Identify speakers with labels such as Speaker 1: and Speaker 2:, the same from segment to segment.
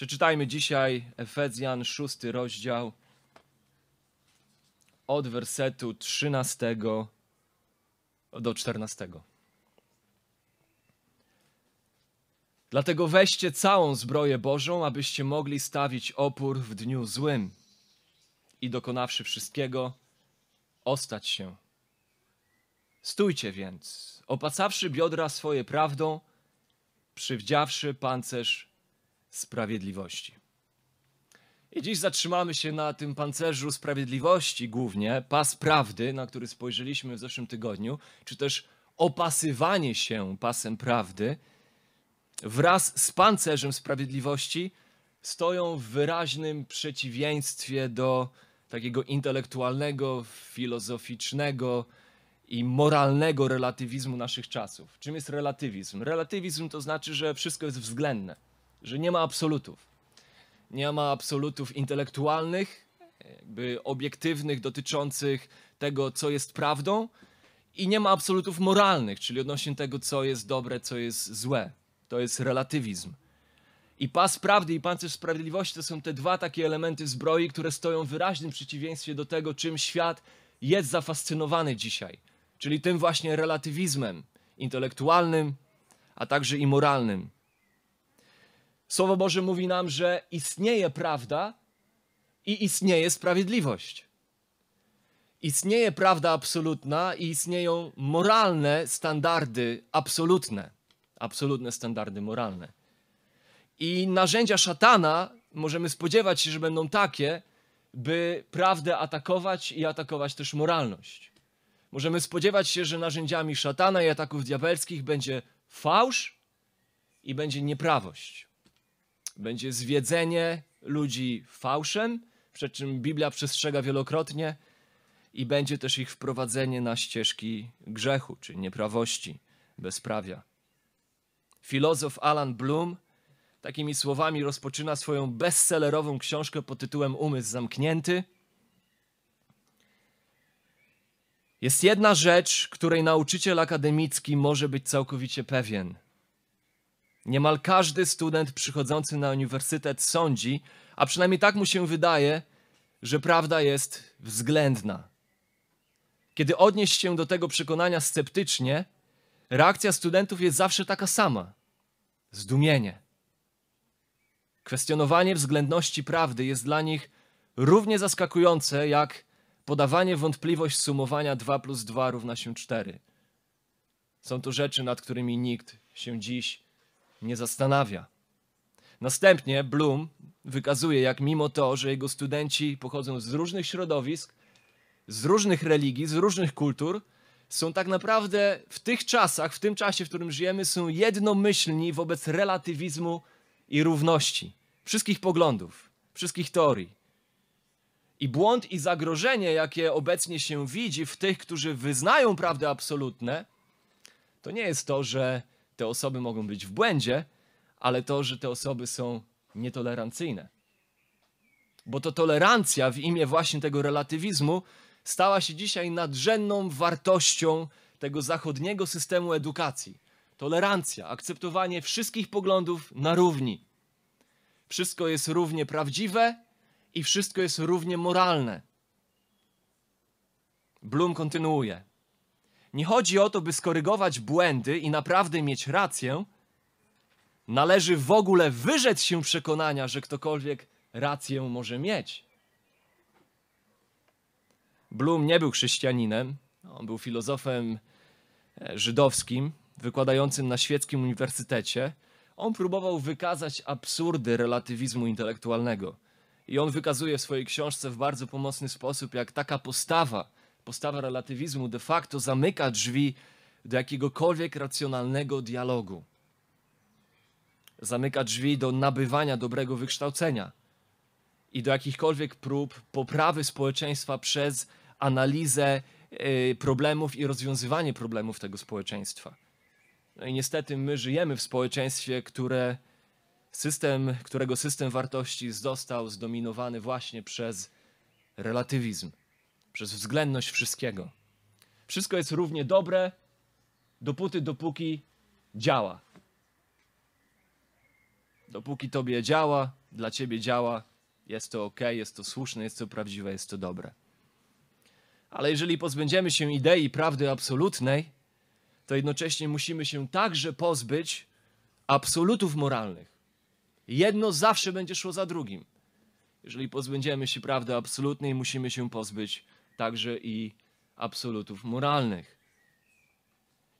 Speaker 1: Przeczytajmy dzisiaj Efezjan, szósty rozdział, od wersetu 13 do 14. Dlatego weźcie całą zbroję Bożą, abyście mogli stawić opór w dniu złym i dokonawszy wszystkiego, ostać się. Stójcie więc, opacawszy biodra swoje prawdą, przywdziawszy pancerz sprawiedliwości. I dziś zatrzymamy się na tym pancerzu sprawiedliwości głównie, pas prawdy, na który spojrzeliśmy w zeszłym tygodniu, czy też opasywanie się pasem prawdy, wraz z pancerzem sprawiedliwości stoją w wyraźnym przeciwieństwie do takiego intelektualnego, filozoficznego i moralnego relatywizmu naszych czasów. Czym jest relatywizm? Relatywizm to znaczy, że wszystko jest względne, że nie ma absolutów. Nie ma absolutów intelektualnych, jakby obiektywnych, dotyczących tego, co jest prawdą, i nie ma absolutów moralnych, czyli odnośnie tego, co jest dobre, co jest złe. To jest relatywizm. I pas prawdy i pancerz sprawiedliwości to są te dwa takie elementy zbroi, które stoją w wyraźnym przeciwieństwie do tego, czym świat jest zafascynowany dzisiaj. Czyli tym właśnie relatywizmem intelektualnym, a także i moralnym. Słowo Boże mówi nam, że istnieje prawda i istnieje sprawiedliwość. Istnieje prawda absolutna i istnieją moralne standardy absolutne. Absolutne standardy moralne. I narzędzia szatana możemy spodziewać się, że będą takie, by prawdę atakować i atakować też moralność. Możemy spodziewać się, że narzędziami szatana i ataków diabelskich będzie fałsz i będzie nieprawość. Będzie zwiedzenie ludzi fałszem, przed czym Biblia przestrzega wielokrotnie, i będzie też ich wprowadzenie na ścieżki grzechu, czy nieprawości, bezprawia. Filozof Alan Bloom takimi słowami rozpoczyna swoją bestsellerową książkę pod tytułem Umysł zamknięty. Jest jedna rzecz, której nauczyciel akademicki może być całkowicie pewien. Niemal każdy student przychodzący na uniwersytet sądzi, a przynajmniej tak mu się wydaje, że prawda jest względna. Kiedy odnieść się do tego przekonania sceptycznie, reakcja studentów jest zawsze taka sama zdumienie. Kwestionowanie względności prawdy jest dla nich równie zaskakujące jak podawanie wątpliwość sumowania 2 plus 2 równa się 4. Są to rzeczy, nad którymi nikt się dziś nie zastanawia. Następnie Bloom wykazuje, jak mimo to, że jego studenci pochodzą z różnych środowisk, z różnych religii, z różnych kultur, są tak naprawdę w tych czasach, w tym czasie, w którym żyjemy, są jednomyślni wobec relatywizmu i równości wszystkich poglądów, wszystkich teorii. I błąd i zagrożenie, jakie obecnie się widzi w tych, którzy wyznają prawdy absolutne, to nie jest to, że te osoby mogą być w błędzie, ale to, że te osoby są nietolerancyjne. Bo to tolerancja w imię właśnie tego relatywizmu stała się dzisiaj nadrzędną wartością tego zachodniego systemu edukacji. Tolerancja, akceptowanie wszystkich poglądów na równi. Wszystko jest równie prawdziwe i wszystko jest równie moralne. Bloom kontynuuje. Nie chodzi o to, by skorygować błędy i naprawdę mieć rację. Należy w ogóle wyrzec się przekonania, że ktokolwiek rację może mieć. Bloom nie był chrześcijaninem, on był filozofem e, żydowskim, wykładającym na świeckim uniwersytecie. On próbował wykazać absurdy relatywizmu intelektualnego. I on wykazuje w swojej książce w bardzo pomocny sposób, jak taka postawa, postawa relatywizmu de facto zamyka drzwi do jakiegokolwiek racjonalnego dialogu. Zamyka drzwi do nabywania dobrego wykształcenia i do jakichkolwiek prób poprawy społeczeństwa przez analizę y, problemów i rozwiązywanie problemów tego społeczeństwa. No i niestety my żyjemy w społeczeństwie, które system, którego system wartości został zdominowany właśnie przez relatywizm, przez względność wszystkiego. Wszystko jest równie dobre, dopóty, dopóki działa. Dopóki tobie działa, dla ciebie działa, jest to ok, jest to słuszne, jest to prawdziwe, jest to dobre. Ale jeżeli pozbędziemy się idei prawdy absolutnej, to jednocześnie musimy się także pozbyć absolutów moralnych. Jedno zawsze będzie szło za drugim. Jeżeli pozbędziemy się prawdy absolutnej, musimy się pozbyć także i absolutów moralnych.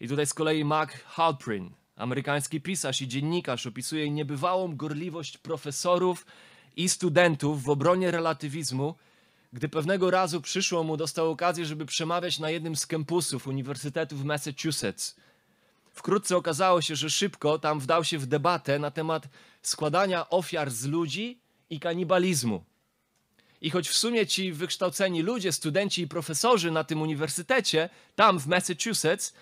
Speaker 1: I tutaj z kolei Mark Halprin, amerykański pisarz i dziennikarz, opisuje niebywałą gorliwość profesorów i studentów w obronie relatywizmu, gdy pewnego razu przyszło mu, dostał okazję, żeby przemawiać na jednym z kampusów Uniwersytetu w Massachusetts. Wkrótce okazało się, że szybko tam wdał się w debatę na temat składania ofiar z ludzi i kanibalizmu. I choć w sumie ci wykształceni ludzie, studenci i profesorzy na tym uniwersytecie, tam w Massachusetts,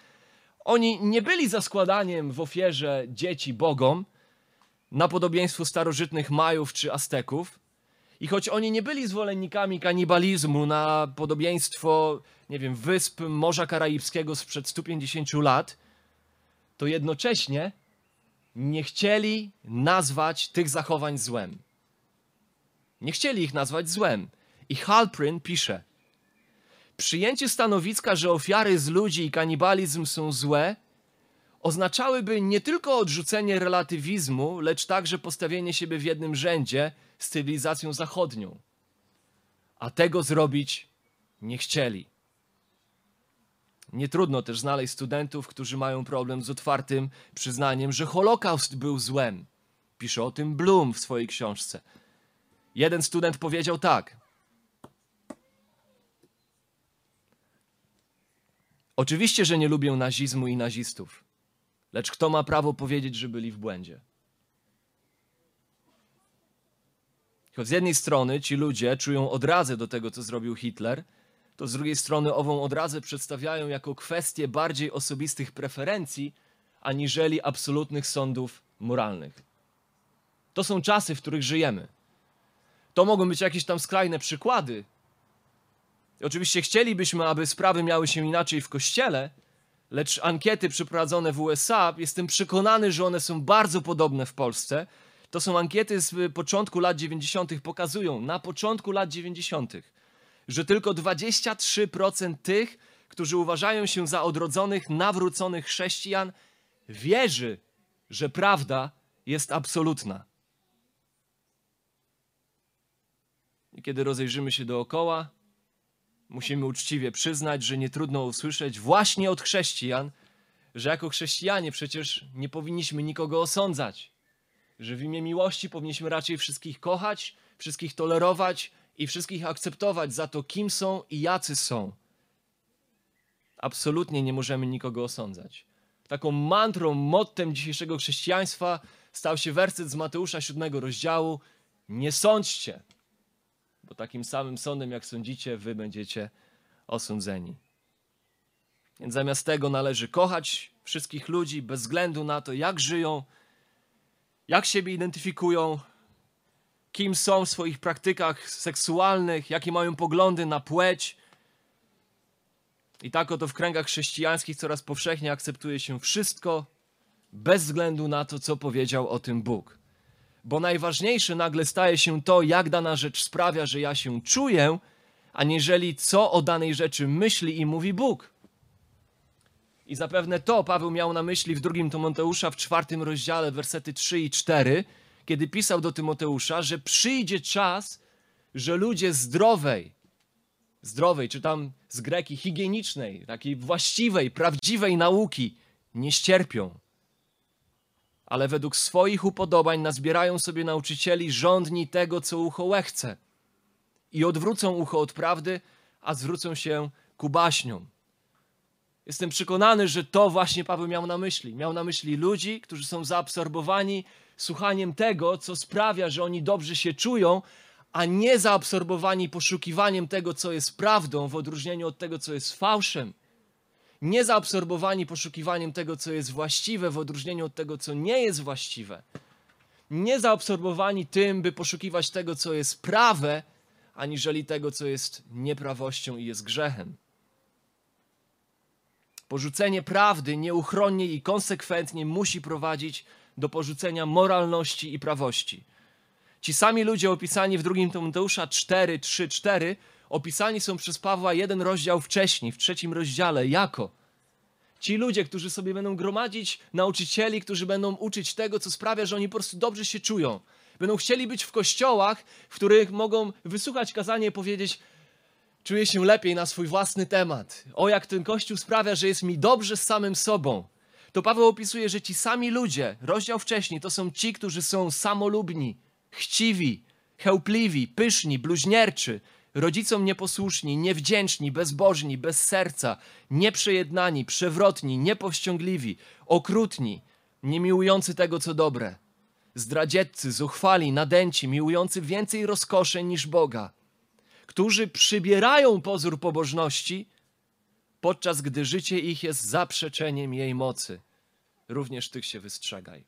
Speaker 1: oni nie byli za składaniem w ofierze dzieci bogom, na podobieństwo starożytnych Majów czy Azteków. I choć oni nie byli zwolennikami kanibalizmu na podobieństwo, nie wiem, wysp Morza Karaibskiego sprzed 150 lat, to jednocześnie nie chcieli nazwać tych zachowań złem. Nie chcieli ich nazwać złem. I Halprin pisze: Przyjęcie stanowiska, że ofiary z ludzi i kanibalizm są złe, oznaczałyby nie tylko odrzucenie relatywizmu, lecz także postawienie siebie w jednym rzędzie z cywilizacją zachodnią. A tego zrobić nie chcieli. Nie trudno też znaleźć studentów, którzy mają problem z otwartym przyznaniem, że Holokaust był złem. Pisze o tym Bloom w swojej książce. Jeden student powiedział tak. Oczywiście, że nie lubię nazizmu i nazistów, lecz kto ma prawo powiedzieć, że byli w błędzie? Choć z jednej strony ci ludzie czują odrazę do tego, co zrobił Hitler, to z drugiej strony ową odrazę przedstawiają jako kwestię bardziej osobistych preferencji, aniżeli absolutnych sądów moralnych. To są czasy, w których żyjemy. To mogą być jakieś tam skrajne przykłady. I oczywiście chcielibyśmy, aby sprawy miały się inaczej w kościele, lecz ankiety przeprowadzone w USA, jestem przekonany, że one są bardzo podobne w Polsce. To są ankiety z początku lat 90., pokazują na początku lat 90., że tylko 23% tych, którzy uważają się za odrodzonych, nawróconych chrześcijan, wierzy, że prawda jest absolutna. I kiedy rozejrzymy się dookoła, musimy uczciwie przyznać, że nie trudno usłyszeć właśnie od chrześcijan, że jako chrześcijanie przecież nie powinniśmy nikogo osądzać, że w imię miłości powinniśmy raczej wszystkich kochać, wszystkich tolerować i wszystkich akceptować za to, kim są i jacy są. Absolutnie nie możemy nikogo osądzać. Taką mantrą, mottem dzisiejszego chrześcijaństwa stał się werset z Mateusza 7 rozdziału: Nie sądźcie, bo takim samym sądem, jak sądzicie, wy będziecie osądzeni. Więc zamiast tego należy kochać wszystkich ludzi bez względu na to, jak żyją, jak siebie identyfikują, kim są w swoich praktykach seksualnych, jakie mają poglądy na płeć. I tak oto w kręgach chrześcijańskich coraz powszechniej akceptuje się wszystko, bez względu na to, co powiedział o tym Bóg. Bo najważniejsze nagle staje się to, jak dana rzecz sprawia, że ja się czuję, aniżeli co o danej rzeczy myśli i mówi Bóg. I zapewne to Paweł miał na myśli w drugim Tymoteusza w czwartym rozdziale, wersety 3 i 4, kiedy pisał do Tymoteusza, że przyjdzie czas, że ludzie zdrowej, zdrowej, czy tam z greki higienicznej, takiej właściwej, prawdziwej nauki nie ścierpią, ale według swoich upodobań nazbierają sobie nauczycieli rządni tego, co ucho łechce i odwrócą ucho od prawdy, a zwrócą się ku baśniom. Jestem przekonany, że to właśnie Paweł miał na myśli. Miał na myśli ludzi, którzy są zaabsorbowani słuchaniem tego, co sprawia, że oni dobrze się czują, a nie zaabsorbowani poszukiwaniem tego, co jest prawdą, w odróżnieniu od tego, co jest fałszem. Nie zaabsorbowani poszukiwaniem tego, co jest właściwe, w odróżnieniu od tego, co nie jest właściwe. Nie zaabsorbowani tym, by poszukiwać tego, co jest prawe, aniżeli tego, co jest nieprawością i jest grzechem. Porzucenie prawdy nieuchronnie i konsekwentnie musi prowadzić do porzucenia moralności i prawości. Ci sami ludzie opisani w drugim Tymoteusza 4, 3, 4 opisani są przez Pawła jeden rozdział wcześniej, w trzecim rozdziale, jako ci ludzie, którzy sobie będą gromadzić nauczycieli, którzy będą uczyć tego, co sprawia, że oni po prostu dobrze się czują. Będą chcieli być w kościołach, w których mogą wysłuchać kazania i powiedzieć: Czuję się lepiej na swój własny temat. O, jak ten kościół sprawia, że jest mi dobrze z samym sobą. To Paweł opisuje, że ci sami ludzie, rozdział wcześniej, to są ci, którzy są samolubni, chciwi, chełpliwi, pyszni, bluźnierczy, rodzicom nieposłuszni, niewdzięczni, bezbożni, bez serca, nieprzejednani, przewrotni, niepowściągliwi, okrutni, niemiłujący tego, co dobre, zdradzieccy, zuchwali, nadęci, miłujący więcej rozkoszy niż Boga, którzy przybierają pozór pobożności, podczas gdy życie ich jest zaprzeczeniem jej mocy. Również tych się wystrzegaj.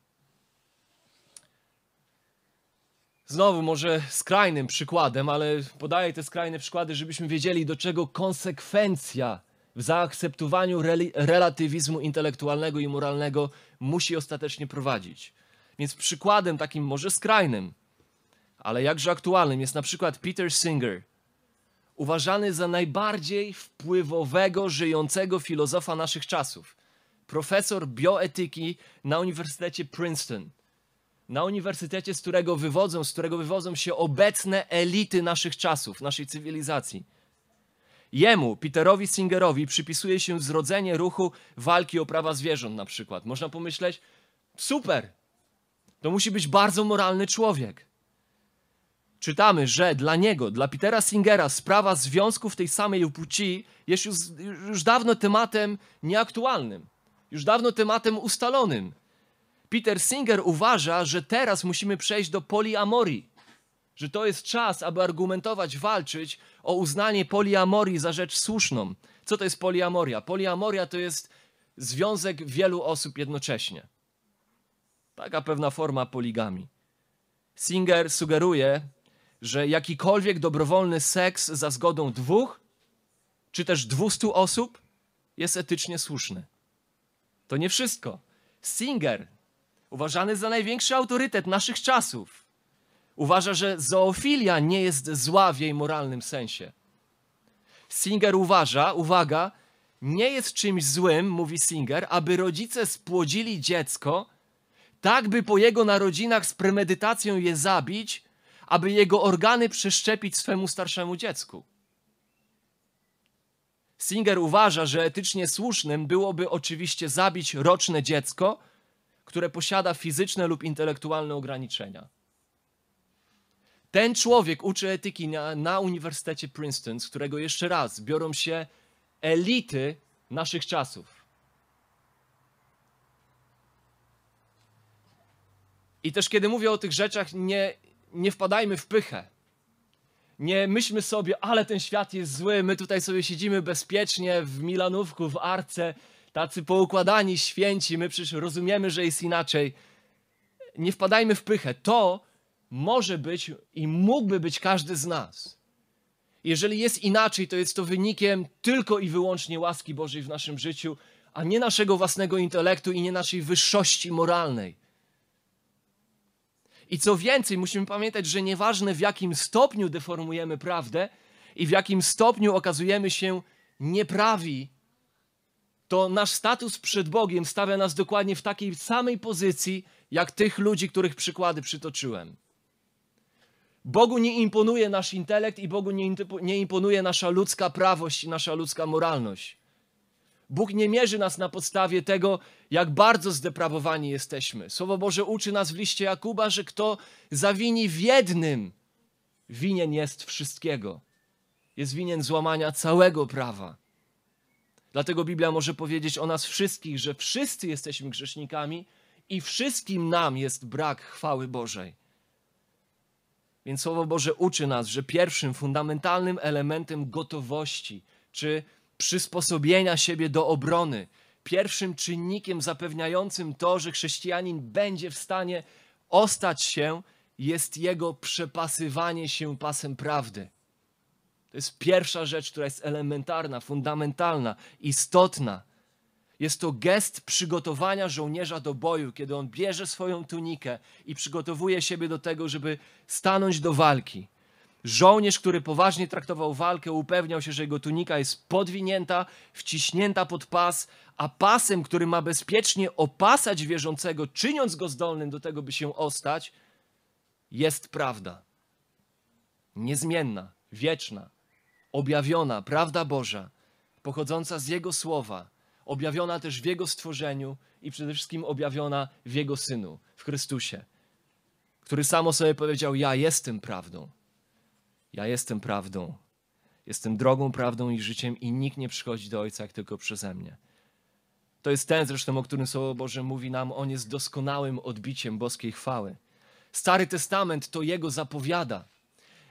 Speaker 1: Znowu, może skrajnym przykładem, ale podaję te skrajne przykłady, żebyśmy wiedzieli, do czego konsekwencja w zaakceptowaniu relatywizmu intelektualnego i moralnego musi ostatecznie prowadzić. Więc przykładem takim może skrajnym, ale jakże aktualnym jest na przykład Peter Singer, uważany za najbardziej wpływowego, żyjącego filozofa naszych czasów. Profesor bioetyki na Uniwersytecie Princeton na uniwersytecie, z którego wywodzą, z którego wywodzą się obecne elity naszych czasów, naszej cywilizacji. Jemu, Peterowi Singerowi, przypisuje się zrodzenie ruchu walki o prawa zwierząt, na przykład. Można pomyśleć, super, to musi być bardzo moralny człowiek. Czytamy, że dla niego, dla Petera Singera, sprawa związków tej samej płci jest już, już dawno tematem nieaktualnym, już dawno tematem ustalonym. Peter Singer uważa, że teraz musimy przejść do poliamorii, że to jest czas, aby argumentować, walczyć o uznanie poliamorii za rzecz słuszną. Co to jest poliamoria? Poliamoria to jest związek wielu osób jednocześnie. Taka pewna forma poligami. Singer sugeruje, że jakikolwiek dobrowolny seks za zgodą dwóch czy też dwustu osób jest etycznie słuszny. To nie wszystko. Singer uważany za największy autorytet naszych czasów, uważa, że zoofilia nie jest zła w jej moralnym sensie. Singer uważa, uwaga, nie jest czymś złym, mówi Singer, aby rodzice spłodzili dziecko, tak by po jego narodzinach z premedytacją je zabić, aby jego organy przeszczepić swemu starszemu dziecku. Singer uważa, że etycznie słusznym byłoby oczywiście zabić roczne dziecko, które posiada fizyczne lub intelektualne ograniczenia. Ten człowiek uczy etyki na, na Uniwersytecie Princeton, z którego jeszcze raz biorą się elity naszych czasów. I też kiedy mówię o tych rzeczach, nie, nie wpadajmy w pychę. Nie myślmy sobie, ale ten świat jest zły, my tutaj sobie siedzimy bezpiecznie w Milanówku, w Arce tacy poukładani, święci, my przecież rozumiemy, że jest inaczej. Nie wpadajmy w pychę. To może być i mógłby być każdy z nas. Jeżeli jest inaczej, to jest to wynikiem tylko i wyłącznie łaski Bożej w naszym życiu, a nie naszego własnego intelektu i nie naszej wyższości moralnej. I co więcej, musimy pamiętać, że nieważne w jakim stopniu deformujemy prawdę i w jakim stopniu okazujemy się nieprawi to nasz status przed Bogiem stawia nas dokładnie w takiej samej pozycji, jak tych ludzi, których przykłady przytoczyłem. Bogu nie imponuje nasz intelekt i Bogu nie imponuje nasza ludzka prawość i nasza ludzka moralność. Bóg nie mierzy nas na podstawie tego, jak bardzo zdeprawowani jesteśmy. Słowo Boże uczy nas w liście Jakuba, że kto zawini w jednym, winien jest wszystkiego. Jest winien złamania całego prawa. Dlatego Biblia może powiedzieć o nas wszystkich, że wszyscy jesteśmy grzesznikami i wszystkim nam jest brak chwały Bożej. Więc Słowo Boże uczy nas, że pierwszym fundamentalnym elementem gotowości czy przysposobienia siebie do obrony, pierwszym czynnikiem zapewniającym to, że chrześcijanin będzie w stanie ostać się, jest jego przepasywanie się pasem prawdy. To jest pierwsza rzecz, która jest elementarna, fundamentalna, istotna. Jest to gest przygotowania żołnierza do boju, kiedy on bierze swoją tunikę i przygotowuje siebie do tego, żeby stanąć do walki. Żołnierz, który poważnie traktował walkę, upewniał się, że jego tunika jest podwinięta, wciśnięta pod pas, a pasem, który ma bezpiecznie opasać wierzącego, czyniąc go zdolnym do tego, by się ostać, jest prawda. Niezmienna, wieczna, objawiona, prawda Boża, pochodząca z Jego słowa, objawiona też w Jego stworzeniu i przede wszystkim objawiona w Jego Synu, w Chrystusie, który samo sobie powiedział: Ja jestem prawdą. Ja jestem prawdą. Jestem drogą, prawdą i życiem, i nikt nie przychodzi do Ojca jak tylko przeze mnie. To jest ten zresztą, o którym Słowo Boże mówi nam, on jest doskonałym odbiciem boskiej chwały. Stary Testament to Jego zapowiada.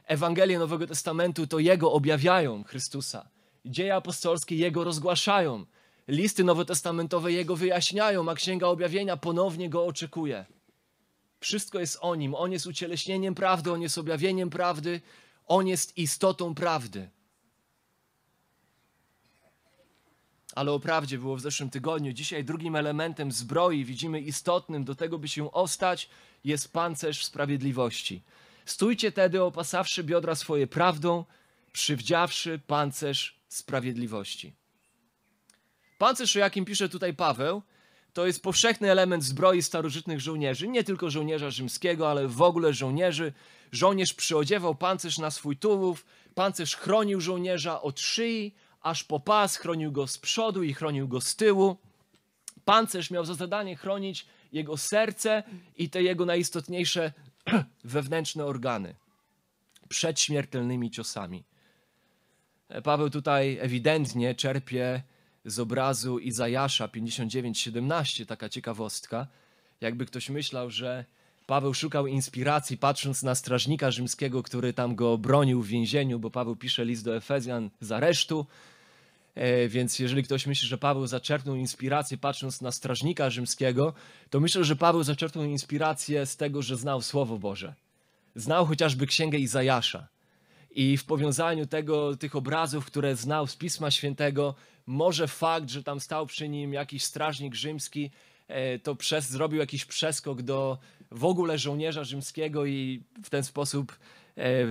Speaker 1: Ewangelie Nowego Testamentu to Jego objawiają Chrystusa. Dzieje apostolskie Jego rozgłaszają. Listy nowotestamentowe Jego wyjaśniają, a Księga Objawienia ponownie Go oczekuje. Wszystko jest o Nim. On jest ucieleśnieniem prawdy, On jest objawieniem prawdy, On jest istotą prawdy. Ale o prawdzie było w zeszłym tygodniu. Dzisiaj drugim elementem zbroi, widzimy istotnym do tego, by się ostać, jest pancerz sprawiedliwości. Stójcie tedy, opasawszy biodra swoje prawdą, przywdziawszy pancerz sprawiedliwości. Pancerz, o jakim pisze tutaj Paweł, to jest powszechny element zbroi starożytnych żołnierzy, nie tylko żołnierza rzymskiego, ale w ogóle żołnierzy. Żołnierz przyodziewał pancerz na swój tułów, pancerz chronił żołnierza od szyi, aż po pas, chronił go z przodu i chronił go z tyłu. Pancerz miał za zadanie chronić jego serce i te jego najistotniejsze wewnętrzne organy przed śmiertelnymi ciosami. Paweł tutaj ewidentnie czerpie z obrazu Izajasza 59:17, taka ciekawostka. Jakby ktoś myślał, że Paweł szukał inspiracji patrząc na strażnika rzymskiego, który tam go bronił w więzieniu, bo Paweł pisze list do Efezjan z aresztu. E, więc jeżeli ktoś myśli, że Paweł zaczerpnął inspirację patrząc na strażnika rzymskiego, to myślę, że Paweł zaczerpnął inspirację z tego, że znał Słowo Boże. Znał chociażby Księgę Izajasza. I w powiązaniu tego, tych obrazów, które znał z Pisma Świętego, może fakt, że tam stał przy nim jakiś strażnik rzymski, e, to przez, zrobił jakiś przeskok do w ogóle żołnierza rzymskiego i w ten sposób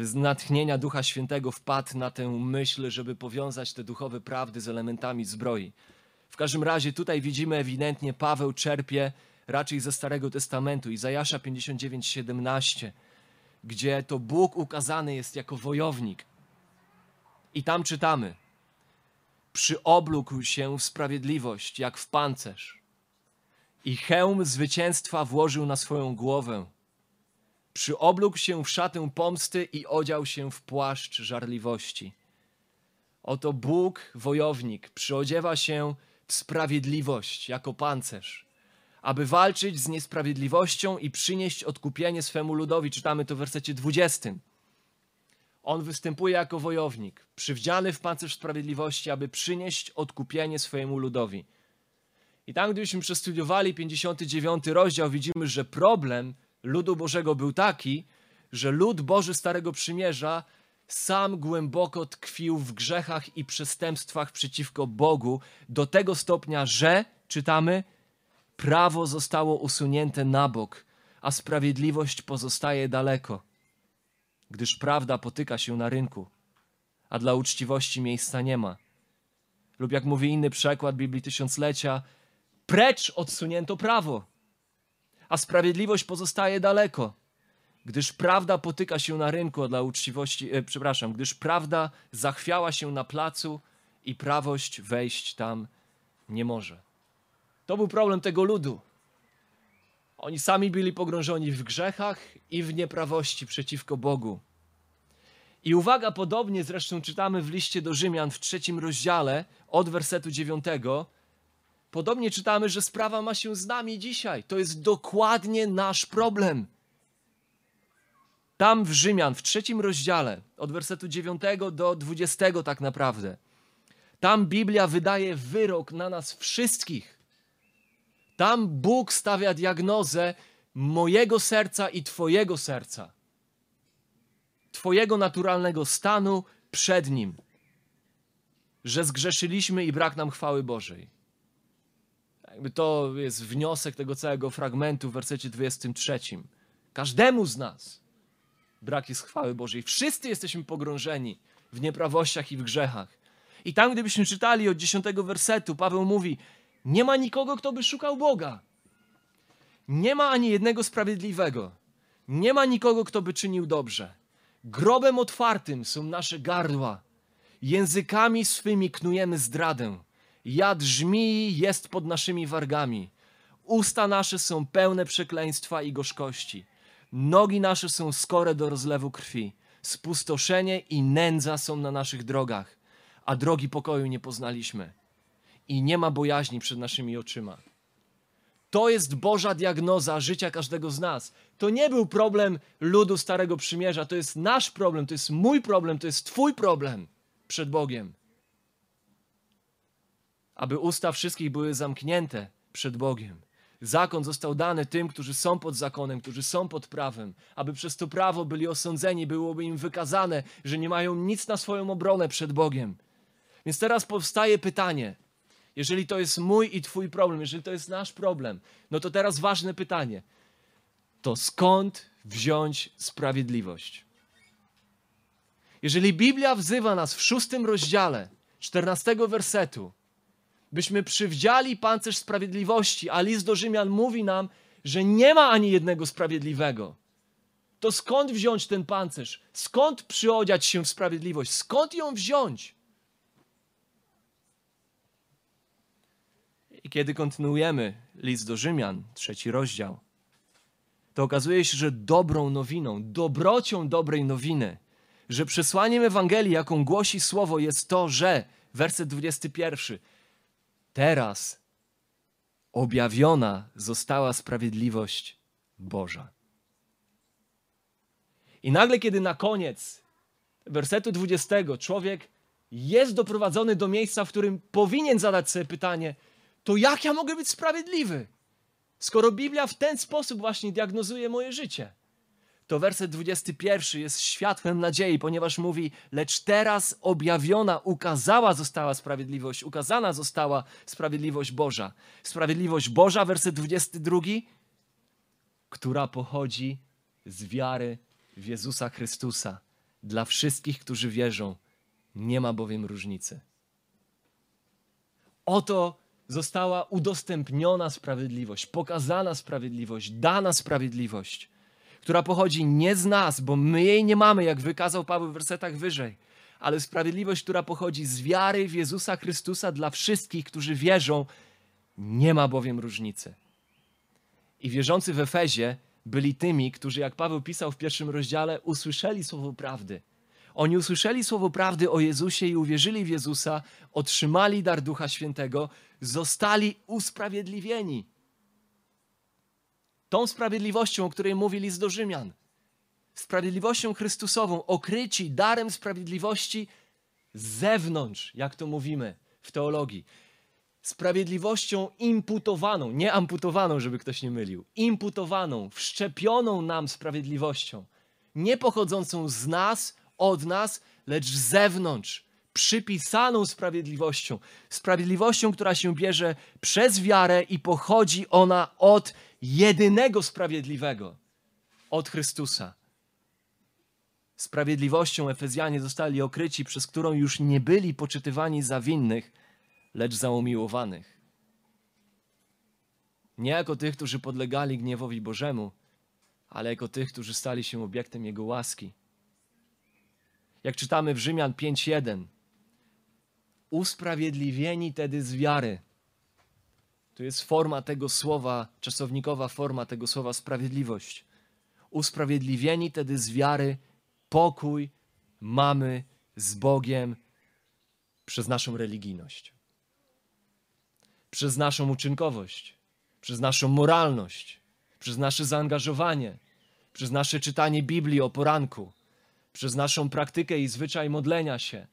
Speaker 1: z natchnienia Ducha Świętego wpadł na tę myśl, żeby powiązać te duchowe prawdy z elementami zbroi. W każdym razie tutaj widzimy ewidentnie Paweł czerpie raczej ze Starego Testamentu, Izajasza 59:17, gdzie to Bóg ukazany jest jako wojownik. I tam czytamy: Przyoblógł się w sprawiedliwość, jak w pancerz, i hełm zwycięstwa włożył na swoją głowę. Przyoblógł się w szatę pomsty i odział się w płaszcz żarliwości. Oto Bóg, wojownik, przyodziewa się w sprawiedliwość jako pancerz, aby walczyć z niesprawiedliwością i przynieść odkupienie swemu ludowi. Czytamy to w wersecie 20. On występuje jako wojownik, przywdziany w pancerz sprawiedliwości, aby przynieść odkupienie swojemu ludowi. I tam, gdybyśmy przestudiowali 59 rozdział, widzimy, że problem ludu Bożego był taki, że lud Boży Starego Przymierza sam głęboko tkwił w grzechach i przestępstwach przeciwko Bogu do tego stopnia, że, czytamy, prawo zostało usunięte na bok, a sprawiedliwość pozostaje daleko, gdyż prawda potyka się na rynku, a dla uczciwości miejsca nie ma. Lub jak mówi inny przekład Biblii Tysiąclecia, precz odsunięto prawo, a sprawiedliwość pozostaje daleko, gdyż prawda potyka się na rynku, dla uczciwości, e, przepraszam, gdyż prawda zachwiała się na placu i prawość wejść tam nie może. To był problem tego ludu. Oni sami byli pogrążeni w grzechach i w nieprawości przeciwko Bogu. I uwaga, podobnie zresztą czytamy w liście do Rzymian w trzecim rozdziale od wersetu dziewiątego. Podobnie czytamy, że sprawa ma się z nami dzisiaj. To jest dokładnie nasz problem. Tam w Rzymian, w trzecim rozdziale, od wersetu dziewiątego do dwudziestego tak naprawdę. Tam Biblia wydaje wyrok na nas wszystkich. Tam Bóg stawia diagnozę mojego serca i Twojego serca. Twojego naturalnego stanu przed Nim. Że zgrzeszyliśmy i brak nam chwały Bożej. Jakby to jest wniosek tego całego fragmentu w wersecie 23. Każdemu z nas brak jest chwały Bożej. Wszyscy jesteśmy pogrążeni w nieprawościach i w grzechach. I tam, gdybyśmy czytali od 10 wersetu, Paweł mówi: Nie ma nikogo, kto by szukał Boga. Nie ma ani jednego sprawiedliwego. Nie ma nikogo, kto by czynił dobrze. Grobem otwartym są nasze gardła. Językami swymi knujemy zdradę. Jad żmii jest pod naszymi wargami. Usta nasze są pełne przekleństwa i gorzkości. Nogi nasze są skore do rozlewu krwi. Spustoszenie i nędza są na naszych drogach, a drogi pokoju nie poznaliśmy. I nie ma bojaźni przed naszymi oczyma. To jest Boża diagnoza życia każdego z nas. To nie był problem ludu Starego Przymierza, to jest nasz problem, to jest mój problem, to jest Twój problem przed Bogiem. Aby usta wszystkich były zamknięte przed Bogiem. Zakon został dany tym, którzy są pod zakonem, którzy są pod prawem, aby przez to prawo byli osądzeni, byłoby im wykazane, że nie mają nic na swoją obronę przed Bogiem. Więc teraz powstaje pytanie: jeżeli to jest mój i Twój problem, jeżeli to jest nasz problem, no to teraz ważne pytanie: to skąd wziąć sprawiedliwość? Jeżeli Biblia wzywa nas w szóstym rozdziale, czternastego wersetu, byśmy przywdziali pancerz sprawiedliwości, a list do Rzymian mówi nam, że nie ma ani jednego sprawiedliwego, to skąd wziąć ten pancerz? Skąd przyodziać się w sprawiedliwość? Skąd ją wziąć? I kiedy kontynuujemy list do Rzymian, trzeci rozdział, to okazuje się, że dobrą nowiną, dobrocią dobrej nowiny, że przesłaniem Ewangelii, jaką głosi Słowo, jest to, że, werset 21, teraz objawiona została sprawiedliwość Boża. I nagle, kiedy na koniec wersetu 20 człowiek jest doprowadzony do miejsca, w którym powinien zadać sobie pytanie, to jak ja mogę być sprawiedliwy? Skoro Biblia w ten sposób właśnie diagnozuje moje życie. To werset 21 jest światłem nadziei, ponieważ mówi: Lecz teraz objawiona, ukazała została sprawiedliwość, ukazana została sprawiedliwość Boża. Sprawiedliwość Boża, werset 22, która pochodzi z wiary w Jezusa Chrystusa. Dla wszystkich, którzy wierzą, nie ma bowiem różnicy. Oto została udostępniona sprawiedliwość, pokazana sprawiedliwość, dana sprawiedliwość, która pochodzi nie z nas, bo my jej nie mamy, jak wykazał Paweł w wersetach wyżej, ale sprawiedliwość, która pochodzi z wiary w Jezusa Chrystusa dla wszystkich, którzy wierzą, nie ma bowiem różnicy. I wierzący w Efezie byli tymi, którzy, jak Paweł pisał w pierwszym rozdziale, usłyszeli słowo prawdy oni usłyszeli słowo prawdy o Jezusie i uwierzyli w Jezusa, otrzymali dar Ducha Świętego, zostali usprawiedliwieni. Tą sprawiedliwością, o której mówi list do Rzymian, sprawiedliwością Chrystusową, okryci darem sprawiedliwości z zewnątrz, jak to mówimy w teologii. Sprawiedliwością imputowaną, nie amputowaną, żeby ktoś nie mylił, imputowaną, wszczepioną nam sprawiedliwością, nie pochodzącą z nas, od nas, lecz z zewnątrz, przypisaną sprawiedliwością. Sprawiedliwością, która się bierze przez wiarę i pochodzi ona od jedynego sprawiedliwego, od Chrystusa. Sprawiedliwością Efezjanie zostali okryci, przez którą już nie byli poczytywani za winnych, lecz za umiłowanych. Nie jako tych, którzy podlegali gniewowi Bożemu, ale jako tych, którzy stali się obiektem Jego łaski jak czytamy w Rzymian 5:1. Usprawiedliwieni tedy z wiary. To jest forma tego słowa, czasownikowa forma tego słowa sprawiedliwość. Usprawiedliwieni tedy z wiary, pokój mamy z Bogiem przez naszą religijność, przez naszą uczynkowość, przez naszą moralność, przez nasze zaangażowanie, przez nasze czytanie Biblii o poranku, przez naszą praktykę i zwyczaj modlenia się,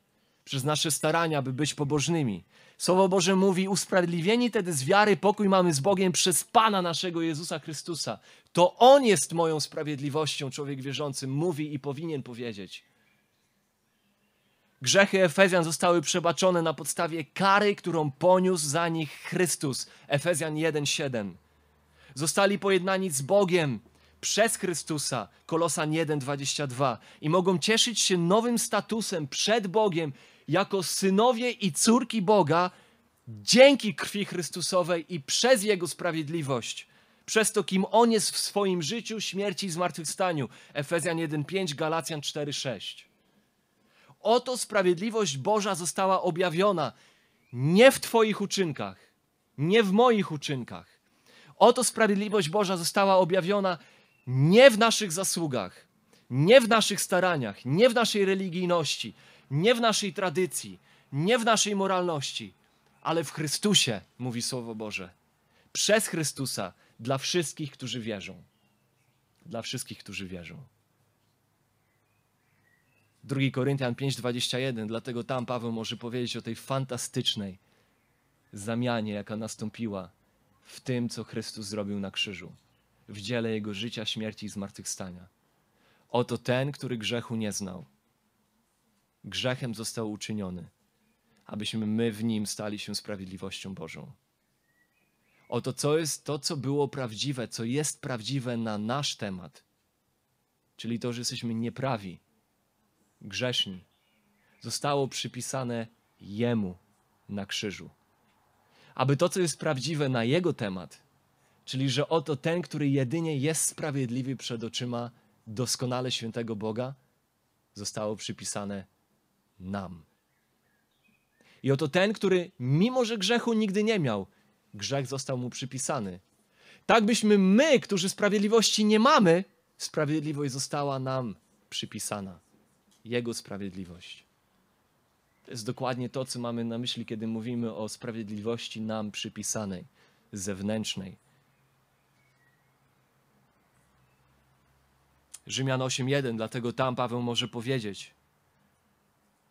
Speaker 1: przez nasze starania, by być pobożnymi. Słowo Boże mówi: Usprawiedliwieni tedy z wiary pokój mamy z Bogiem przez Pana naszego Jezusa Chrystusa. To On jest moją sprawiedliwością, człowiek wierzący mówi i powinien powiedzieć. Grzechy Efezjan zostały przebaczone na podstawie kary, którą poniósł za nich Chrystus. Efezjan 1:7. Zostali pojednani z Bogiem przez Chrystusa. Kolosan 1:22 i mogą cieszyć się nowym statusem przed Bogiem jako synowie i córki Boga dzięki krwi Chrystusowej i przez jego sprawiedliwość. Przez to, kim on jest w swoim życiu, śmierci i zmartwychwstaniu. Efezjan 1:5, Galacjan 4:6. Oto sprawiedliwość Boża została objawiona nie w Twoich uczynkach, nie w moich uczynkach. Oto sprawiedliwość Boża została objawiona nie w naszych zasługach, nie w naszych staraniach, nie w naszej religijności, nie w naszej tradycji, nie w naszej moralności, ale w Chrystusie, mówi Słowo Boże. Przez Chrystusa dla wszystkich, którzy wierzą. Dla wszystkich, którzy wierzą. 2 Koryntian 5:21, dlatego tam Paweł może powiedzieć o tej fantastycznej zamianie, jaka nastąpiła w tym, co Chrystus zrobił na krzyżu, w dziele Jego życia, śmierci i zmartwychwstania. Oto ten, który grzechu nie znał, grzechem został uczyniony, abyśmy my w nim stali się sprawiedliwością Bożą. Oto co jest to, co było prawdziwe, co jest prawdziwe na nasz temat, czyli to, że jesteśmy nieprawi, grzeszni, zostało przypisane Jemu na krzyżu. Aby to, co jest prawdziwe na Jego temat, czyli że oto ten, który jedynie jest sprawiedliwy przed oczyma doskonale świętego Boga, zostało przypisane nam. I oto ten, który mimo że grzechu nigdy nie miał, grzech został mu przypisany. Tak byśmy my, którzy sprawiedliwości nie mamy, sprawiedliwość została nam przypisana. Jego sprawiedliwość. To jest dokładnie to, co mamy na myśli, kiedy mówimy o sprawiedliwości nam przypisanej, zewnętrznej. Rzymian 8:1, dlatego tam Paweł może powiedzieć,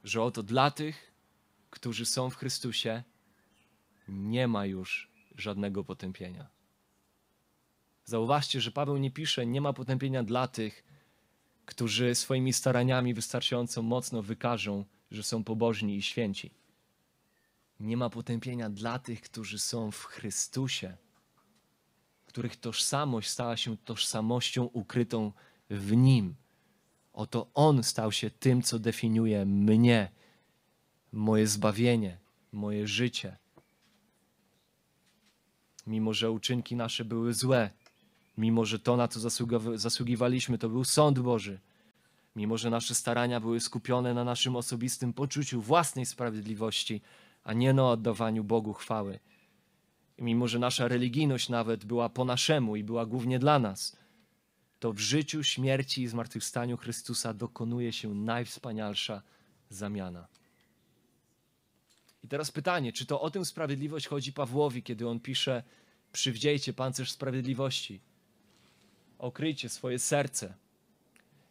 Speaker 1: że oto dla tych, którzy są w Chrystusie, nie ma już żadnego potępienia. Zauważcie, że Paweł nie pisze, nie ma potępienia dla tych, którzy swoimi staraniami wystarczająco mocno wykażą, że są pobożni i święci. Nie ma potępienia dla tych, którzy są w Chrystusie, których tożsamość stała się tożsamością ukrytą w Nim. Oto On stał się tym, co definiuje mnie, moje zbawienie, moje życie. Mimo, że uczynki nasze były złe, mimo że to, na co zasługiwaliśmy, to był sąd Boży, mimo że nasze starania były skupione na naszym osobistym poczuciu własnej sprawiedliwości, a nie na oddawaniu Bogu chwały. Mimo że nasza religijność nawet była po naszemu i była głównie dla nas, to w życiu, śmierci i zmartwychwstaniu Chrystusa dokonuje się najwspanialsza zamiana. I teraz pytanie, czy to o tę sprawiedliwość chodzi Pawłowi, kiedy on pisze: Przywdziejcie pancerz sprawiedliwości, okryjcie swoje serce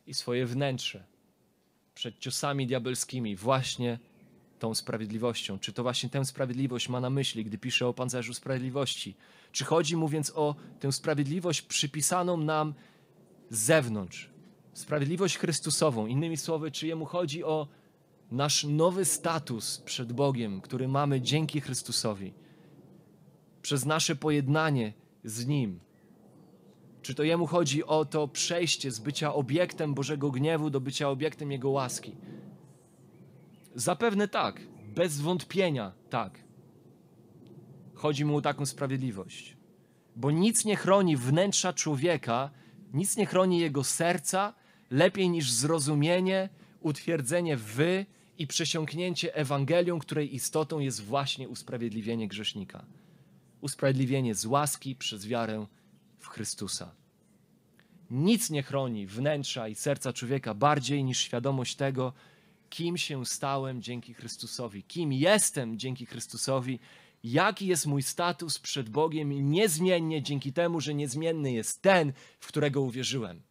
Speaker 1: i swoje wnętrze przed ciosami diabelskimi, właśnie tą sprawiedliwością. Czy to właśnie tę sprawiedliwość ma na myśli, gdy pisze o pancerzu sprawiedliwości? Czy chodzi mu więc o tę sprawiedliwość przypisaną nam z zewnątrz? Sprawiedliwość Chrystusową. Innymi słowy, czy jemu chodzi o nasz nowy status przed Bogiem, który mamy dzięki Chrystusowi, przez nasze pojednanie z Nim. Czy to Jemu chodzi o to przejście z bycia obiektem Bożego gniewu do bycia obiektem Jego łaski? Zapewne tak, bez wątpienia tak. Chodzi mu o taką sprawiedliwość, bo nic nie chroni wnętrza człowieka, nic nie chroni jego serca lepiej niż zrozumienie, utwierdzenie w i przesiąknięcie Ewangelią, której istotą jest właśnie usprawiedliwienie grzesznika. Usprawiedliwienie z łaski przez wiarę w Chrystusa. Nic nie chroni wnętrza i serca człowieka bardziej niż świadomość tego, kim się stałem dzięki Chrystusowi, kim jestem dzięki Chrystusowi, jaki jest mój status przed Bogiem niezmiennie dzięki temu, że niezmienny jest ten, w którego uwierzyłem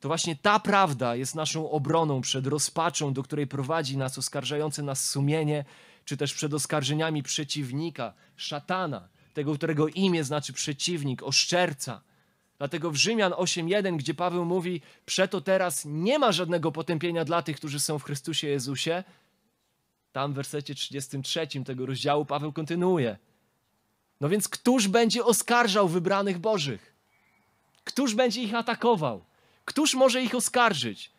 Speaker 1: to właśnie ta prawda jest naszą obroną przed rozpaczą, do której prowadzi nas oskarżające nas sumienie, czy też przed oskarżeniami przeciwnika, szatana, tego, którego imię znaczy przeciwnik, oszczerca. Dlatego w Rzymian 8:1, gdzie Paweł mówi: Przeto teraz nie ma żadnego potępienia dla tych, którzy są w Chrystusie Jezusie. Tam w wersecie 33 tego rozdziału Paweł kontynuuje. No więc któż będzie oskarżał wybranych Bożych? Któż będzie ich atakował? Któż może ich oskarżyć?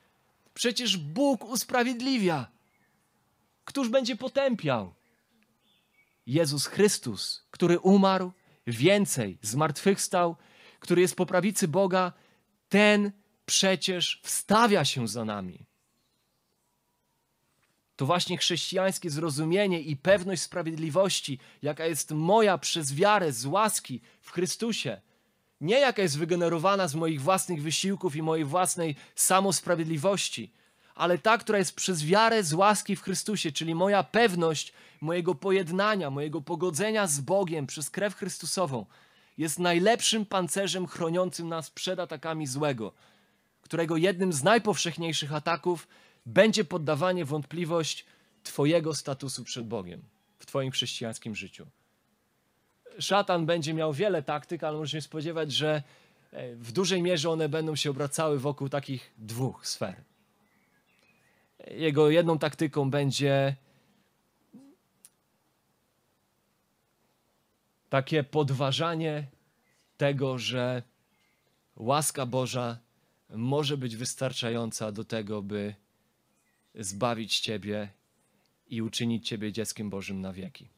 Speaker 1: Przecież Bóg usprawiedliwia. Któż będzie potępiał? Jezus Chrystus, który umarł, więcej zmartwychwstał, który jest po prawicy Boga, ten przecież wstawia się za nami. To właśnie chrześcijańskie zrozumienie i pewność sprawiedliwości, jaka jest moja przez wiarę z łaski w Chrystusie, nie jaka jest wygenerowana z moich własnych wysiłków i mojej własnej samosprawiedliwości, ale ta, która jest przez wiarę z łaski w Chrystusie, czyli moja pewność mojego pojednania, mojego pogodzenia z Bogiem przez krew Chrystusową, jest najlepszym pancerzem chroniącym nas przed atakami złego, którego jednym z najpowszechniejszych ataków będzie poddawanie wątpliwość Twojego statusu przed Bogiem w Twoim chrześcijańskim życiu. Szatan będzie miał wiele taktyk, ale możemy spodziewać, że e, w dużej mierze one będą się obracały wokół takich dwóch sfer. Jego jedną taktyką będzie takie podważanie tego, że łaska Boża może być wystarczająca do tego, by zbawić Ciebie i uczynić Ciebie dzieckiem Bożym na wieki.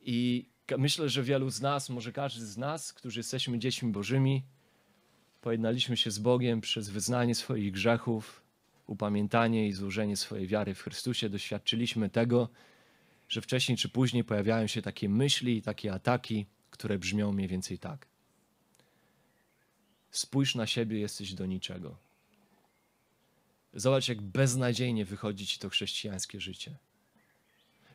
Speaker 1: I myślę, że wielu z nas, może każdy z nas, którzy jesteśmy dziećmi Bożymi, pojednaliśmy się z Bogiem przez wyznanie swoich grzechów, upamiętanie i złożenie swojej wiary w Chrystusie, doświadczyliśmy tego, że wcześniej czy później pojawiają się takie myśli i takie ataki, które brzmią mniej więcej tak. Spójrz na siebie, jesteś do niczego. Zobacz, jak beznadziejnie wychodzi ci to chrześcijańskie życie.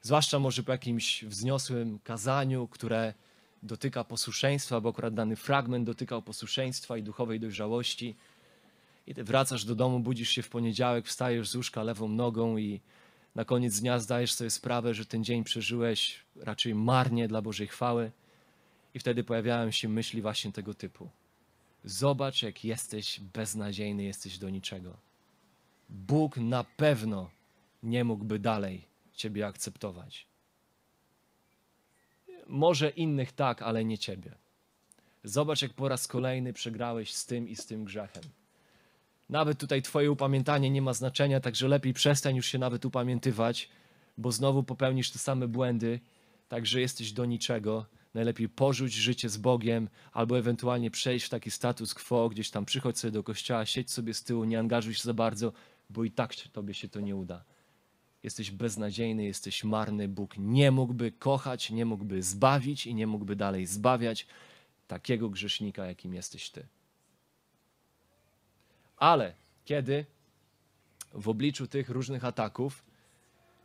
Speaker 1: Zwłaszcza może po jakimś wzniosłym kazaniu, które dotyka posłuszeństwa, bo akurat dany fragment dotykał posłuszeństwa i duchowej dojrzałości. I ty wracasz do domu, budzisz się w poniedziałek, wstajesz z łóżka lewą nogą i na koniec dnia zdajesz sobie sprawę, że ten dzień przeżyłeś raczej marnie dla Bożej chwały. I wtedy pojawiają się myśli właśnie tego typu. Zobacz, jak jesteś beznadziejny, jesteś do niczego. Bóg na pewno nie mógłby dalej Ciebie akceptować. Może innych tak, ale nie Ciebie. Zobacz, jak po raz kolejny przegrałeś z tym i z tym grzechem. Nawet tutaj Twoje upamiętanie nie ma znaczenia, także lepiej przestań już się nawet upamiętywać, bo znowu popełnisz te same błędy, także jesteś do niczego. Najlepiej porzuć życie z Bogiem, albo ewentualnie przejść w taki status quo, gdzieś tam przychodź sobie do kościoła, siedź sobie z tyłu, nie angażuj się za bardzo, bo i tak tobie się to nie uda. Jesteś beznadziejny, jesteś marny. Bóg nie mógłby kochać, nie mógłby zbawić i nie mógłby dalej zbawiać takiego grzesznika, jakim jesteś ty. Ale kiedy w obliczu tych różnych ataków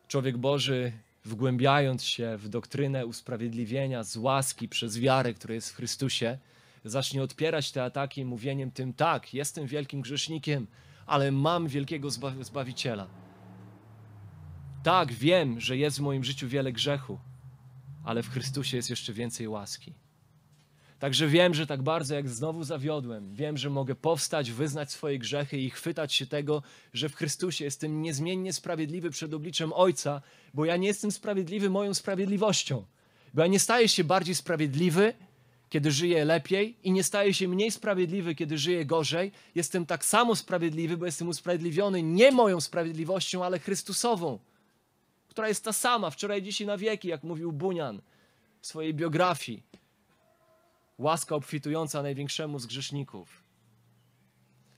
Speaker 1: człowiek Boży, wgłębiając się w doktrynę usprawiedliwienia z łaski przez wiarę, która jest w Chrystusie, zacznie odpierać te ataki mówieniem tym: Tak, jestem wielkim grzesznikiem, ale mam wielkiego zbawiciela. Tak, wiem, że jest w moim życiu wiele grzechu, ale w Chrystusie jest jeszcze więcej łaski. Także wiem, że tak bardzo jak znowu zawiodłem, wiem, że mogę powstać, wyznać swoje grzechy i chwytać się tego, że w Chrystusie jestem niezmiennie sprawiedliwy przed obliczem Ojca, bo ja nie jestem sprawiedliwy moją sprawiedliwością. Bo ja nie staję się bardziej sprawiedliwy, kiedy żyję lepiej, i nie staję się mniej sprawiedliwy, kiedy żyję gorzej. Jestem tak samo sprawiedliwy, bo jestem usprawiedliwiony nie moją sprawiedliwością, ale Chrystusową, która jest ta sama wczoraj, dzisiaj na wieki, jak mówił Bunian w swojej biografii łaska obfitująca największemu z grzeszników.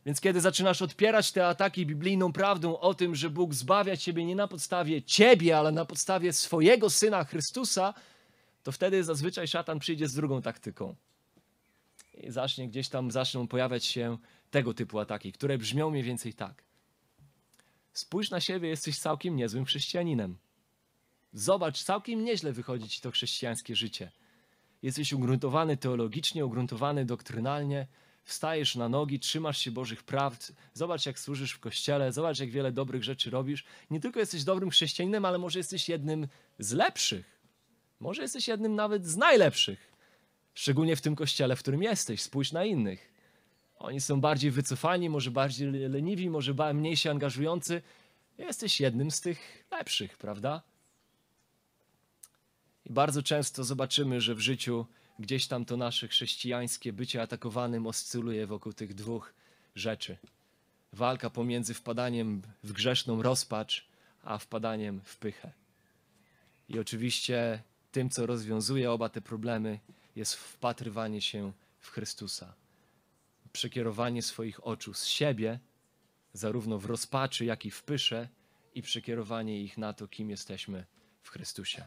Speaker 1: Więc kiedy zaczynasz odpierać te ataki biblijną prawdą o tym, że Bóg zbawia ciebie nie na podstawie ciebie, ale na podstawie swojego syna Chrystusa, to wtedy zazwyczaj szatan przyjdzie z drugą taktyką. I zacznie gdzieś tam zaczną pojawiać się tego typu ataki, które brzmią mniej więcej tak. Spójrz na siebie, jesteś całkiem niezłym chrześcijaninem. Zobacz, całkiem nieźle wychodzi ci to chrześcijańskie życie jesteś ugruntowany teologicznie, ugruntowany doktrynalnie, wstajesz na nogi, trzymasz się Bożych prawd, zobacz jak służysz w kościele, zobacz jak wiele dobrych rzeczy robisz. Nie tylko jesteś dobrym chrześcijaninem, ale może jesteś jednym z lepszych. Może jesteś jednym nawet z najlepszych. Szczególnie w tym kościele, w którym jesteś. Spójrz na innych. Oni są bardziej wycofani, może bardziej leniwi, może mniej się angażujący. Jesteś jednym z tych lepszych, prawda? I bardzo często zobaczymy, że w życiu gdzieś tam to nasze chrześcijańskie bycie atakowanym oscyluje wokół tych dwóch rzeczy. Walka pomiędzy wpadaniem w grzeszną rozpacz, a wpadaniem w pychę. I oczywiście tym, co rozwiązuje oba te problemy, jest wpatrywanie się w Chrystusa. Przekierowanie swoich oczu z siebie, zarówno w rozpaczy, jak i w pysze, i przekierowanie ich na to, kim jesteśmy w Chrystusie.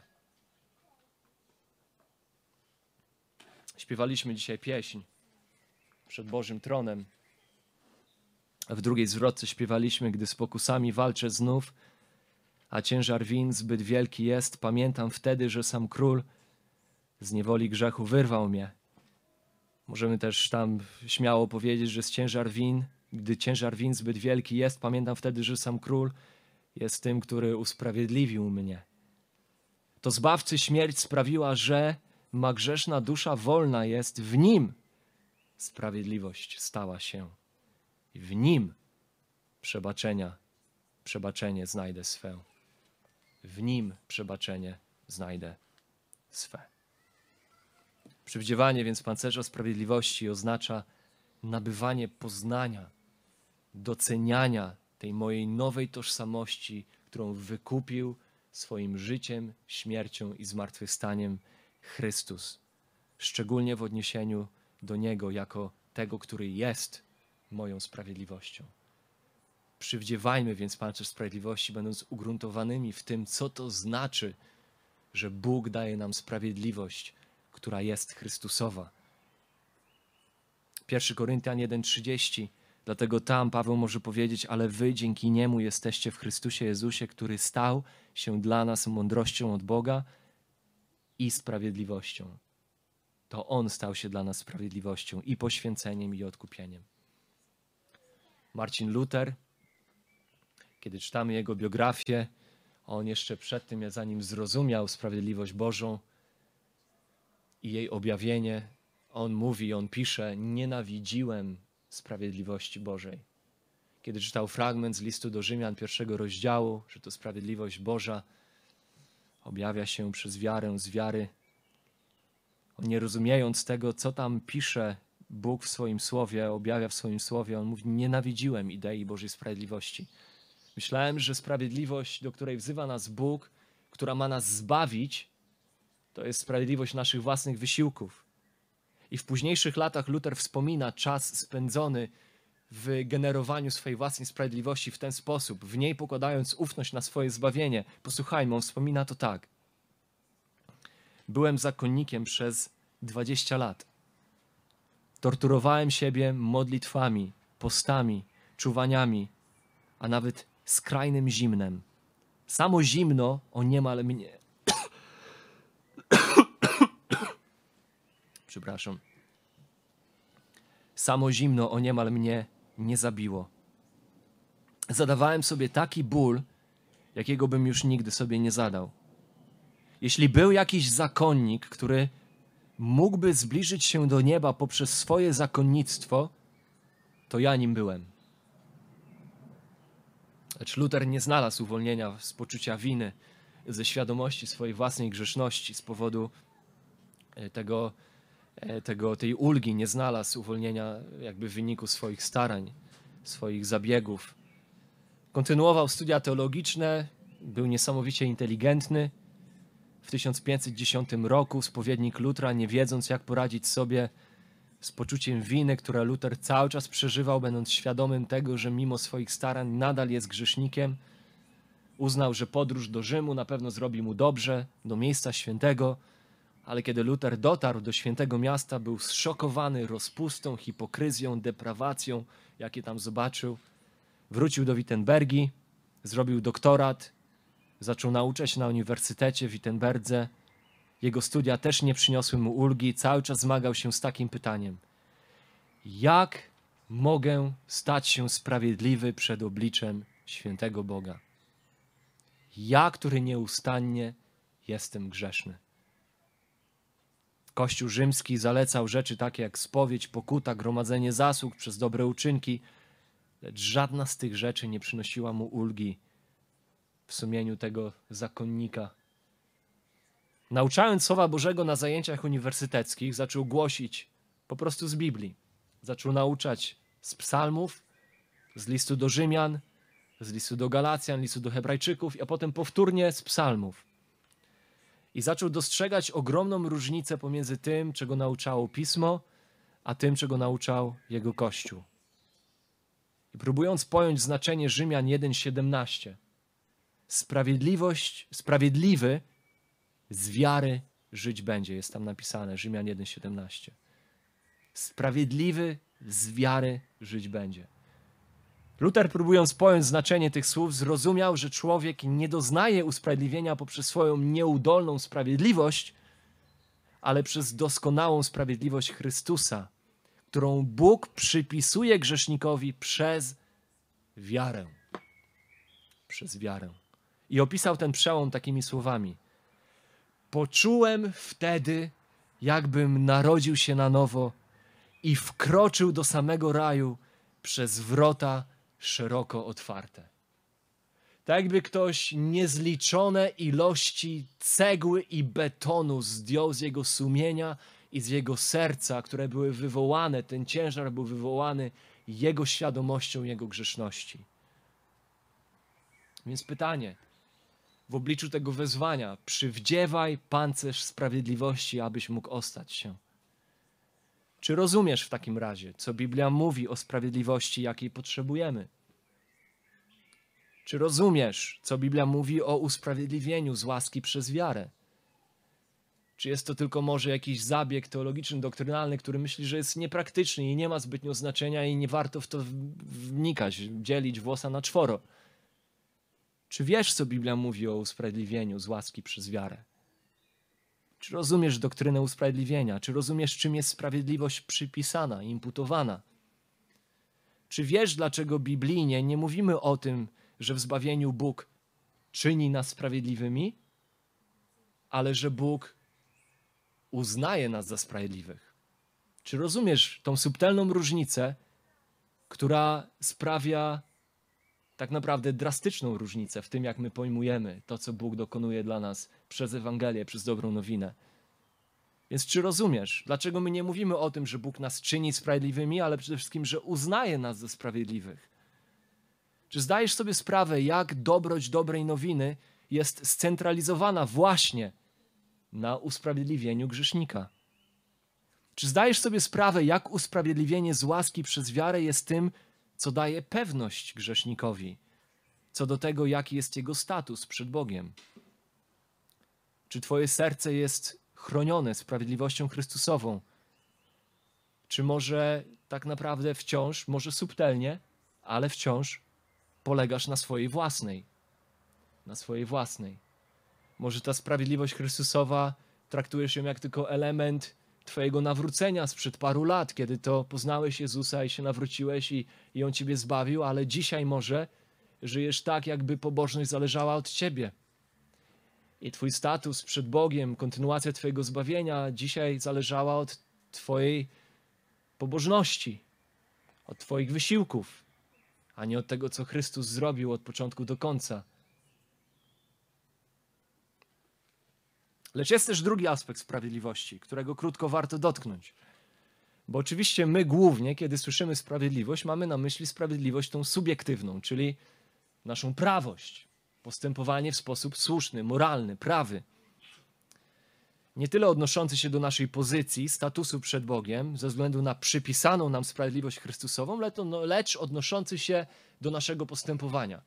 Speaker 1: Śpiewaliśmy dzisiaj pieśń przed Bożym Tronem. W drugiej zwrotce śpiewaliśmy, gdy z pokusami walczę znów, a ciężar win zbyt wielki jest. Pamiętam wtedy, że sam król z niewoli grzechu wyrwał mnie. Możemy też tam śmiało powiedzieć, że z ciężar win, gdy ciężar win zbyt wielki jest, pamiętam wtedy, że sam król jest tym, który usprawiedliwił mnie. To zbawcy śmierć sprawiła, że ma grzeszna dusza wolna jest w nim. Sprawiedliwość stała się. W nim przebaczenia, przebaczenie znajdę swe. W nim przebaczenie znajdę swe. Przywdziewanie więc pancerza sprawiedliwości oznacza nabywanie poznania, doceniania tej mojej nowej tożsamości, którą wykupił swoim życiem, śmiercią i zmartwychwstaniem Chrystus, szczególnie w odniesieniu do Niego jako tego, który jest moją sprawiedliwością. Przywdziewajmy więc pancerz sprawiedliwości, będąc ugruntowanymi w tym, co to znaczy, że Bóg daje nam sprawiedliwość, która jest Chrystusowa. 1 Koryntian 1:30 Dlatego tam Paweł może powiedzieć, ale wy dzięki niemu jesteście w Chrystusie Jezusie, który stał się dla nas mądrością od Boga i sprawiedliwością. To On stał się dla nas sprawiedliwością i poświęceniem i odkupieniem. Marcin Luther, kiedy czytamy jego biografię, on jeszcze przed tym, zanim zrozumiał sprawiedliwość Bożą i jej objawienie, on mówi, on pisze: Nienawidziłem sprawiedliwości Bożej. Kiedy czytał fragment z listu do Rzymian pierwszego rozdziału, że to sprawiedliwość Boża objawia się przez wiarę z wiary, on nie rozumiejąc tego, co tam pisze Bóg w swoim słowie, objawia w swoim słowie, on mówi: Nienawidziłem idei Bożej sprawiedliwości. Myślałem, że sprawiedliwość, do której wzywa nas Bóg, która ma nas zbawić, to jest sprawiedliwość naszych własnych wysiłków. I w późniejszych latach Luther wspomina czas spędzony w generowaniu swojej własnej sprawiedliwości w ten sposób, w niej pokładając ufność na swoje zbawienie. Posłuchajmy, on wspomina to tak. Byłem zakonnikiem przez 20 lat. Torturowałem siebie modlitwami, postami, czuwaniami, a nawet skrajnym zimnem. Samo zimno o niemal mnie. Przepraszam. Samo zimno o niemal mnie nie zabiło. Zadawałem sobie taki ból, jakiego bym już nigdy sobie nie zadał. Jeśli był jakiś zakonnik, który mógłby zbliżyć się do nieba poprzez swoje zakonnictwo, to ja nim byłem. Lecz Luther nie znalazł uwolnienia z poczucia winy, ze świadomości swojej własnej grzeszności z powodu e, tego, e, tego, tej ulgi, nie znalazł uwolnienia jakby w wyniku swoich starań, swoich zabiegów. Kontynuował studia teologiczne, był niesamowicie inteligentny. W 1510 roku spowiednik Lutra, nie wiedząc jak poradzić sobie z poczuciem winy, które Luther cały czas przeżywał, będąc świadomym tego, że mimo swoich starań nadal jest grzesznikiem, uznał, że podróż do Rzymu na pewno zrobi mu dobrze, do miejsca świętego, ale kiedy Luther dotarł do świętego miasta, był zszokowany rozpustą, hipokryzją, deprawacją, jakie tam zobaczył. Wrócił do Wittenbergi, zrobił doktorat, zaczął nauczać na uniwersytecie w Wittenberdze. Jego studia też nie przyniosły mu ulgi, cały czas zmagał się z takim pytaniem: Jak mogę stać się sprawiedliwy przed obliczem świętego Boga? Ja, który nieustannie jestem grzeszny. Kościół rzymski zalecał rzeczy takie jak spowiedź, pokuta, gromadzenie zasług przez dobre uczynki, lecz żadna z tych rzeczy nie przynosiła mu ulgi w sumieniu tego zakonnika. Nauczając Słowa Bożego na zajęciach uniwersyteckich, zaczął głosić po prostu z Biblii. Zaczął nauczać z psalmów, z listu do Rzymian, z listu do Galacjan, listu do Hebrajczyków, a potem powtórnie z psalmów. I zaczął dostrzegać ogromną różnicę pomiędzy tym, czego nauczało pismo, a tym, czego nauczał jego kościół. I próbując pojąć znaczenie Rzymian 1:17, sprawiedliwość, sprawiedliwy z wiary żyć będzie, jest tam napisane, Rzymian 1:17. Sprawiedliwy z wiary żyć będzie. Luther, próbując pojąć znaczenie tych słów, zrozumiał, że człowiek nie doznaje usprawiedliwienia poprzez swoją nieudolną sprawiedliwość, ale przez doskonałą sprawiedliwość Chrystusa, którą Bóg przypisuje grzesznikowi przez wiarę. Przez wiarę. I opisał ten przełom takimi słowami: Poczułem wtedy, jakbym narodził się na nowo i wkroczył do samego raju przez wrota szeroko otwarte. Tak jakby ktoś niezliczone ilości cegły i betonu zdjął z jego sumienia i z jego serca, które były wywołane, ten ciężar był wywołany jego świadomością jego grzeszności. Więc pytanie, w obliczu tego wezwania, przywdziewaj pancerz sprawiedliwości, abyś mógł ostać się. Czy rozumiesz w takim razie, co Biblia mówi o sprawiedliwości, jakiej potrzebujemy? Czy rozumiesz, co Biblia mówi o usprawiedliwieniu z łaski przez wiarę? Czy jest to tylko może jakiś zabieg teologiczny, doktrynalny, który myśli, że jest niepraktyczny i nie ma zbytnio znaczenia i nie warto w to wnikać, dzielić włosa na czworo? Czy wiesz, co Biblia mówi o usprawiedliwieniu z łaski przez wiarę? Czy rozumiesz doktrynę usprawiedliwienia? Czy rozumiesz, czym jest sprawiedliwość przypisana, imputowana? Czy wiesz, dlaczego biblijnie nie mówimy o tym, że w zbawieniu Bóg czyni nas sprawiedliwymi, ale że Bóg uznaje nas za sprawiedliwych? Czy rozumiesz tą subtelną różnicę, która sprawia tak naprawdę drastyczną różnicę w tym, jak my pojmujemy to, co Bóg dokonuje dla nas przez Ewangelię, przez dobrą nowinę. Więc czy rozumiesz, dlaczego my nie mówimy o tym, że Bóg nas czyni sprawiedliwymi, ale przede wszystkim, że uznaje nas za sprawiedliwych? Czy zdajesz sobie sprawę, jak dobroć dobrej nowiny jest scentralizowana właśnie na usprawiedliwieniu grzesznika? Czy zdajesz sobie sprawę, jak usprawiedliwienie z łaski przez wiarę jest tym, co daje pewność grzesznikowi co do tego, jaki jest jego status przed Bogiem. Czy Twoje serce jest chronione sprawiedliwością Chrystusową? Czy może tak naprawdę wciąż, może subtelnie, ale wciąż polegasz na swojej własnej? Na swojej własnej. Może ta sprawiedliwość Chrystusowa traktujesz ją jak tylko element Twojego nawrócenia sprzed paru lat, kiedy to poznałeś Jezusa i się nawróciłeś i, i On Ciebie zbawił, ale dzisiaj może żyjesz tak, jakby pobożność zależała od Ciebie. I Twój status przed Bogiem, kontynuacja Twojego zbawienia dzisiaj zależała od Twojej pobożności, od Twoich wysiłków, a nie od tego, co Chrystus zrobił od początku do końca. Lecz jest też drugi aspekt sprawiedliwości, którego krótko warto dotknąć. Bo oczywiście my głównie, kiedy słyszymy sprawiedliwość, mamy na myśli sprawiedliwość tą subiektywną, czyli naszą prawość, postępowanie w sposób słuszny, moralny, prawy. Nie tyle odnoszący się do naszej pozycji, statusu przed Bogiem, ze względu na przypisaną nam sprawiedliwość Chrystusową, no, lecz odnoszący się do naszego postępowania.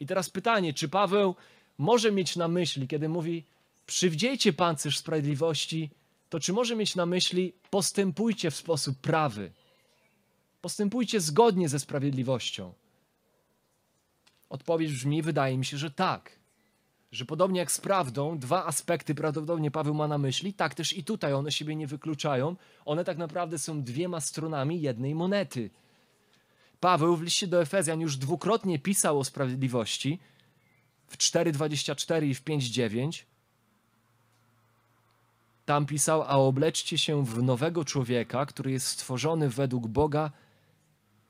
Speaker 1: I teraz pytanie, czy Paweł może mieć na myśli, kiedy mówi, przywdziejcie pancerz sprawiedliwości, to czy może mieć na myśli postępujcie w sposób prawy, postępujcie zgodnie ze sprawiedliwością. Odpowiedź brzmi, wydaje mi się, że tak. Że podobnie jak z prawdą, dwa aspekty prawdopodobnie Paweł ma na myśli, tak też i tutaj one siebie nie wykluczają. One tak naprawdę są dwiema stronami jednej monety. Paweł w liście do Efezjan już dwukrotnie pisał o sprawiedliwości w 4:24 i w 5:9 tam pisał, a obleczcie się w nowego człowieka, który jest stworzony według Boga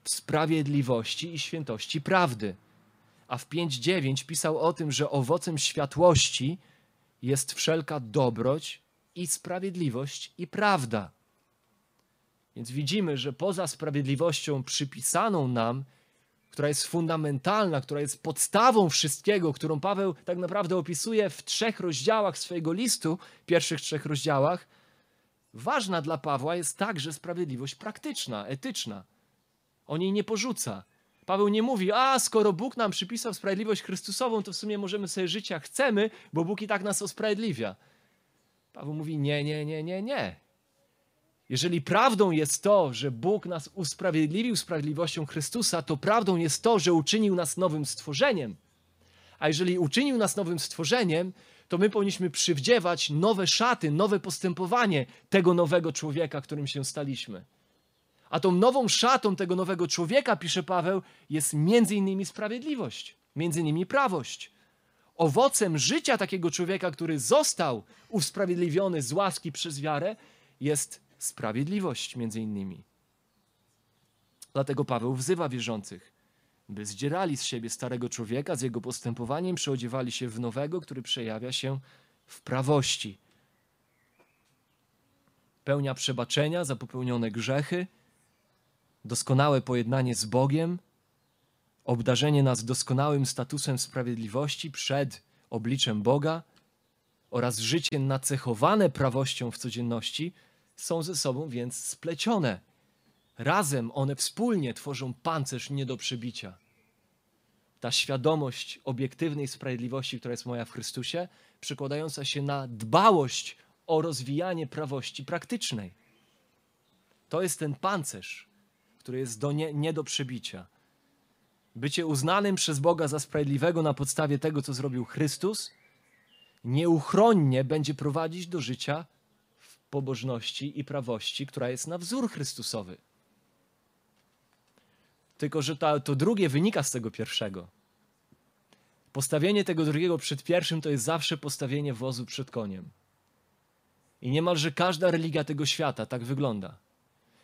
Speaker 1: w sprawiedliwości i świętości prawdy. A w 5.9 pisał o tym, że owocem światłości jest wszelka dobroć i sprawiedliwość i prawda. Więc widzimy, że poza sprawiedliwością przypisaną nam, która jest fundamentalna, która jest podstawą wszystkiego, którą Paweł tak naprawdę opisuje w trzech rozdziałach swojego listu, pierwszych trzech rozdziałach, ważna dla Pawła jest także sprawiedliwość praktyczna, etyczna. On jej nie porzuca. Paweł nie mówi, a skoro Bóg nam przypisał sprawiedliwość Chrystusową, to w sumie możemy sobie żyć jak chcemy, bo Bóg i tak nas usprawiedliwia. Paweł mówi, nie, nie, nie, nie, nie. Jeżeli prawdą jest to, że Bóg nas usprawiedliwił sprawiedliwością Chrystusa, to prawdą jest to, że uczynił nas nowym stworzeniem. A jeżeli uczynił nas nowym stworzeniem, to my powinniśmy przywdziewać nowe szaty, nowe postępowanie tego nowego człowieka, którym się staliśmy. A tą nową szatą tego nowego człowieka, pisze Paweł, jest między innymi sprawiedliwość, między innymi prawość. Owocem życia takiego człowieka, który został usprawiedliwiony z łaski przez wiarę, jest sprawiedliwość między innymi. Dlatego Paweł wzywa wierzących, by zdzierali z siebie starego człowieka z jego postępowaniem, przeodziewali się w nowego, który przejawia się w prawości. Pełnia przebaczenia za popełnione grzechy, doskonałe pojednanie z Bogiem, obdarzenie nas doskonałym statusem sprawiedliwości przed obliczem Boga oraz życie nacechowane prawością w codzienności są ze sobą więc splecione. Razem one wspólnie tworzą pancerz nie do przebicia. Ta świadomość obiektywnej sprawiedliwości, która jest moja w Chrystusie, przekładająca się na dbałość o rozwijanie prawości praktycznej. To jest ten pancerz, który jest do nie, nie do przebicia. Bycie uznanym przez Boga za sprawiedliwego na podstawie tego, co zrobił Chrystus, nieuchronnie będzie prowadzić do życia pobożności i prawości, która jest na wzór Chrystusowy. Tylko, że ta, to drugie wynika z tego pierwszego. Postawienie tego drugiego przed pierwszym to jest zawsze postawienie wozu przed koniem. I niemalże każda religia tego świata tak wygląda.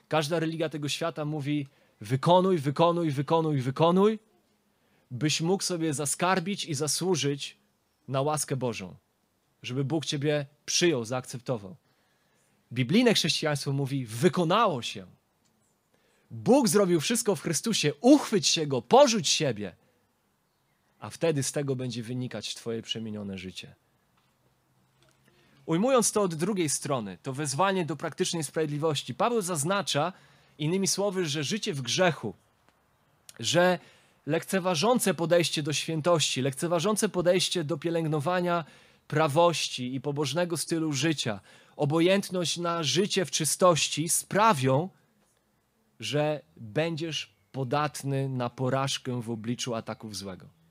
Speaker 1: Każda religia tego świata mówi: wykonuj, wykonuj, wykonuj, wykonuj, byś mógł sobie zaskarbić i zasłużyć na łaskę Bożą, żeby Bóg ciebie przyjął, zaakceptował. Biblijne chrześcijaństwo mówi: wykonało się. Bóg zrobił wszystko w Chrystusie, uchwyć się go, porzuć siebie, a wtedy z tego będzie wynikać Twoje przemienione życie. Ujmując to od drugiej strony, to wezwanie do praktycznej sprawiedliwości, Paweł zaznacza, innymi słowy, że życie w grzechu, że lekceważące podejście do świętości, lekceważące podejście do pielęgnowania prawości i pobożnego stylu życia, obojętność na życie w czystości sprawią, że będziesz podatny na porażkę w obliczu ataków złego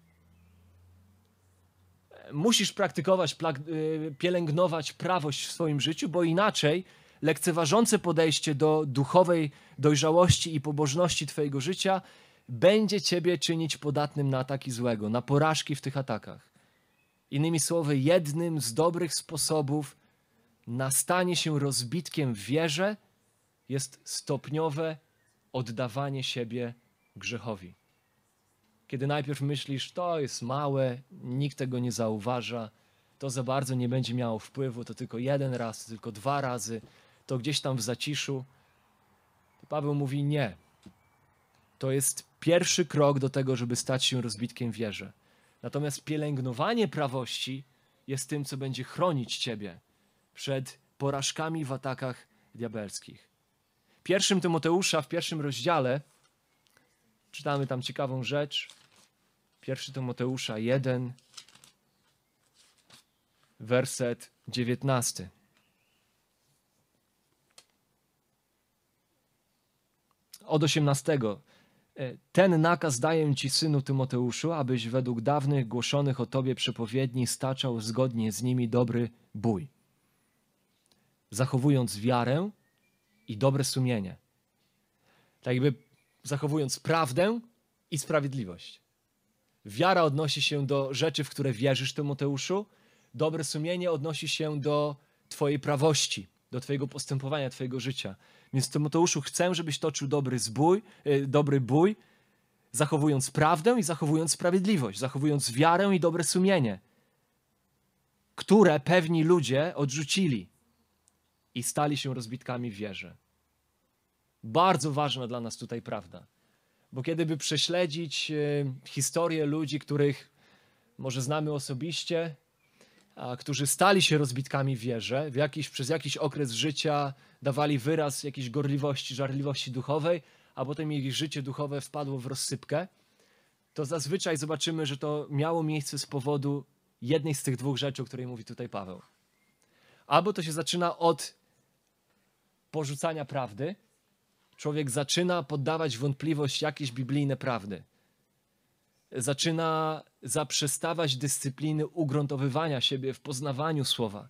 Speaker 1: musisz praktykować, y, pielęgnować prawość w swoim życiu, bo inaczej lekceważące podejście do duchowej dojrzałości i pobożności Twojego życia będzie Ciebie czynić podatnym na ataki złego, na porażki w tych atakach. Innymi słowy, jednym z dobrych sposobów na stanie się rozbitkiem w wierze jest stopniowe oddawanie siebie grzechowi kiedy najpierw myślisz, to jest małe, nikt tego nie zauważa, to za bardzo nie będzie miało wpływu, to tylko jeden raz, tylko dwa razy, to gdzieś tam w zaciszu. To Paweł mówi nie. To jest pierwszy krok do tego, żeby stać się rozbitkiem wierze. Natomiast pielęgnowanie prawości jest tym, co będzie chronić ciebie przed porażkami w atakach diabelskich. Pierwszym Tymoteusza w pierwszym rozdziale czytamy tam ciekawą rzecz. 1 Tymoteusza 1, werset 19. Od 18. E, Ten nakaz daję ci, synu Tymoteuszu, abyś według dawnych głoszonych o tobie przepowiedni staczał zgodnie z nimi dobry bój, zachowując wiarę i dobre sumienie. Tak jakby zachowując prawdę i sprawiedliwość. Wiara odnosi się do rzeczy, w które wierzysz, Tymoteuszu. Dobre sumienie odnosi się do Twojej prawości, do Twojego postępowania, Twojego życia. Więc Tymoteuszu, chcę, żebyś toczył dobry, zbój, e, dobry bój, zachowując prawdę i zachowując sprawiedliwość, zachowując wiarę i dobre sumienie, które pewni ludzie odrzucili i stali się rozbitkami w wierze. Bardzo ważna dla nas tutaj prawda. Bo kiedy by prześledzić e, historię ludzi, których może znamy osobiście, a, którzy stali się rozbitkami wierze, w jakiś, przez jakiś okres życia dawali wyraz jakiejś gorliwości, żarliwości duchowej, a potem ich życie duchowe wpadło w rozsypkę, to zazwyczaj zobaczymy, że to miało miejsce z powodu jednej z tych dwóch rzeczy, o której mówi tutaj Paweł. Albo to się zaczyna od porzucania prawdy, człowiek zaczyna poddawać wątpliwość jakieś biblijne prawdy. Zaczyna zaprzestawać dyscypliny ugruntowywania siebie w poznawaniu słowa.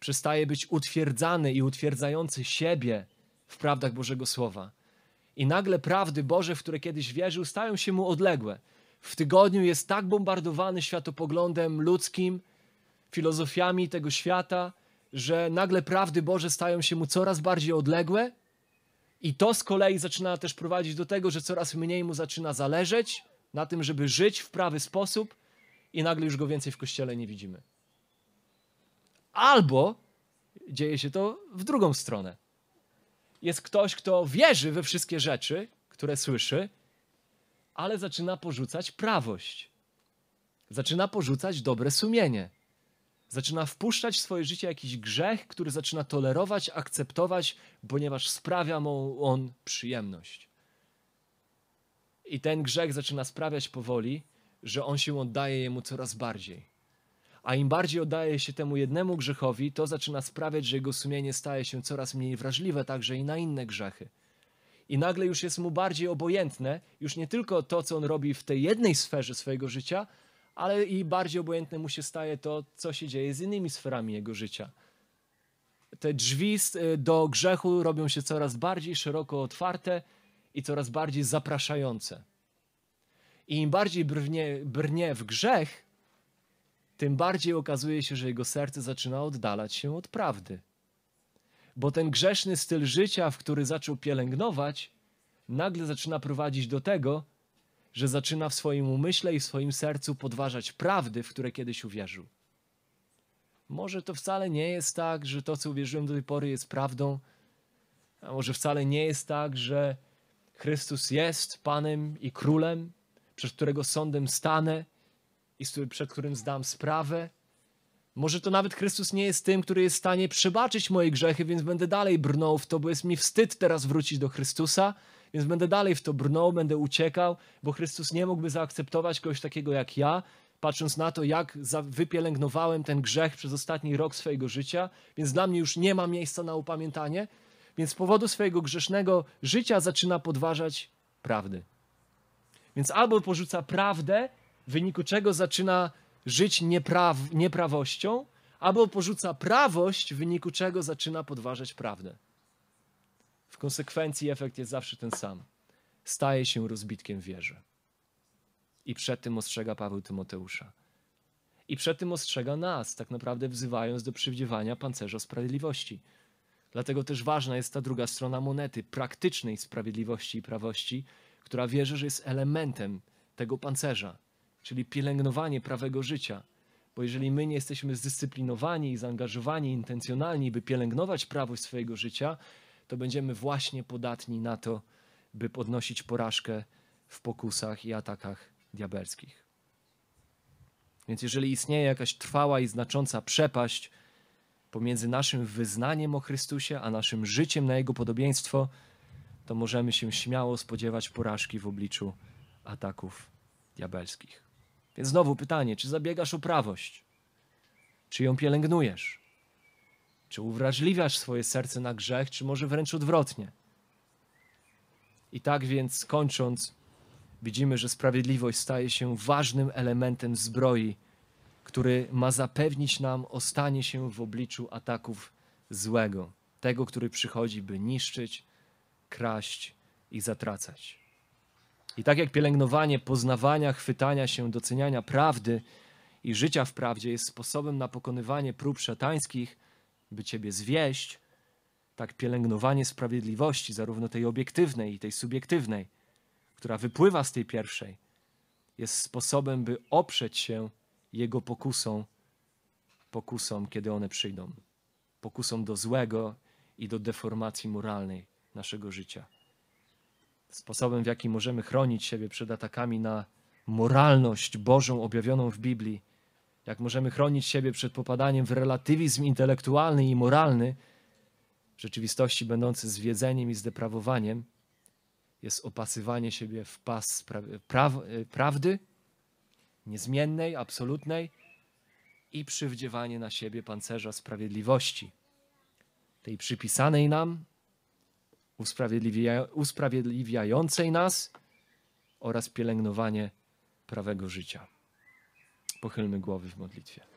Speaker 1: Przestaje być utwierdzany i utwierdzający siebie w prawdach Bożego Słowa. I nagle prawdy Boże, w które kiedyś wierzył, stają się mu odległe. W tygodniu jest tak bombardowany światopoglądem ludzkim, filozofiami tego świata, że nagle prawdy Boże stają się mu coraz bardziej odległe i to z kolei zaczyna też prowadzić do tego, że coraz mniej mu zaczyna zależeć na tym, żeby żyć w prawy sposób, i nagle już go więcej w kościele nie widzimy. Albo dzieje się to w drugą stronę. Jest ktoś, kto wierzy we wszystkie rzeczy, które słyszy, ale zaczyna porzucać prawość. Zaczyna porzucać dobre sumienie zaczyna wpuszczać w swoje życie jakiś grzech, który zaczyna tolerować, akceptować, ponieważ sprawia mu on przyjemność. I ten grzech zaczyna sprawiać powoli, że on się oddaje jemu coraz bardziej. A im bardziej oddaje się temu jednemu grzechowi, to zaczyna sprawiać, że jego sumienie staje się coraz mniej wrażliwe także i na inne grzechy. I nagle już jest mu bardziej obojętne, już nie tylko to, co on robi w tej jednej sferze swojego życia, ale i bardziej obojętne mu się staje to, co się dzieje z innymi sferami jego życia. Te drzwi y, do grzechu robią się coraz bardziej szeroko otwarte i coraz bardziej zapraszające. I im bardziej brnie, brnie w grzech, tym bardziej okazuje się, że jego serce zaczyna oddalać się od prawdy. Bo ten grzeszny styl życia, w który zaczął pielęgnować, nagle zaczyna prowadzić do tego, że zaczyna w swoim umyśle i w swoim sercu podważać prawdy, w które kiedyś uwierzył. Może to wcale nie jest tak, że to, co uwierzyłem do tej pory, jest prawdą, a może wcale nie jest tak, że Chrystus jest Panem i Królem, przed którego sądem stanę i przed którym zdam sprawę. Może to nawet Chrystus nie jest tym, który jest w stanie przebaczyć moje grzechy, więc będę dalej brnął w to, bo jest mi wstyd teraz wrócić do Chrystusa, więc będę dalej w to brnął, będę uciekał, bo Chrystus nie mógłby zaakceptować kogoś takiego jak ja, patrząc na to, jak wypielęgnowałem ten grzech przez ostatni rok swojego życia, więc dla mnie już nie ma miejsca na upamiętanie, więc z powodu swojego grzesznego życia zaczyna podważać prawdy. Więc albo porzuca prawdę, w wyniku czego zaczyna żyć niepraw, nieprawością, albo porzuca prawość, w wyniku czego zaczyna podważać prawdę konsekwencji efekt jest zawsze ten sam. Staje się rozbitkiem wieży. I przed tym ostrzega Paweł Tymoteusza. I przed tym ostrzega nas, tak naprawdę wzywając do przywdziewania pancerza sprawiedliwości. Dlatego też ważna jest ta druga strona monety, praktycznej sprawiedliwości i prawości, która wierzy, że jest elementem tego pancerza, czyli pielęgnowanie prawego życia. Bo jeżeli my nie jesteśmy zdyscyplinowani i zaangażowani intencjonalni, by pielęgnować prawość swojego życia, to będziemy właśnie podatni na to, by podnosić porażkę w pokusach i atakach diabelskich. Więc jeżeli istnieje jakaś trwała i znacząca przepaść pomiędzy naszym wyznaniem o Chrystusie, a naszym życiem na Jego podobieństwo, to możemy się śmiało spodziewać porażki w obliczu ataków diabelskich. Więc znowu pytanie, czy zabiegasz o prawość? Czy ją pielęgnujesz? Czy uwrażliwiasz swoje serce na grzech, czy może wręcz odwrotnie? I tak więc, kończąc, widzimy, że sprawiedliwość staje się ważnym elementem zbroi, który ma zapewnić nam ostanie się w obliczu ataków złego, tego, który przychodzi, by niszczyć, kraść i zatracać. I tak jak pielęgnowanie poznawania, chwytania się, doceniania prawdy i życia w prawdzie jest sposobem na pokonywanie prób szatańskich, by Ciebie zwieść, tak pielęgnowanie sprawiedliwości, zarówno tej obiektywnej i tej subiektywnej, która wypływa z tej pierwszej, jest sposobem, by oprzeć się Jego pokusom, pokusom, kiedy one przyjdą. Pokusom do złego i do deformacji moralnej naszego życia. Sposobem, w jaki możemy chronić siebie przed atakami na moralność Bożą objawioną w Biblii, jak możemy chronić siebie przed popadaniem w relatywizm intelektualny i moralny, w rzeczywistości będący zwiedzeniem i zdeprawowaniem, jest opasywanie siebie w pas pra- praw, prawdy, niezmiennej, absolutnej i przywdziewanie na siebie pancerza sprawiedliwości, tej przypisanej nam, usprawiedliwia, usprawiedliwiającej nas oraz pielęgnowanie prawego życia. Pochylmy głowy w modlitwie.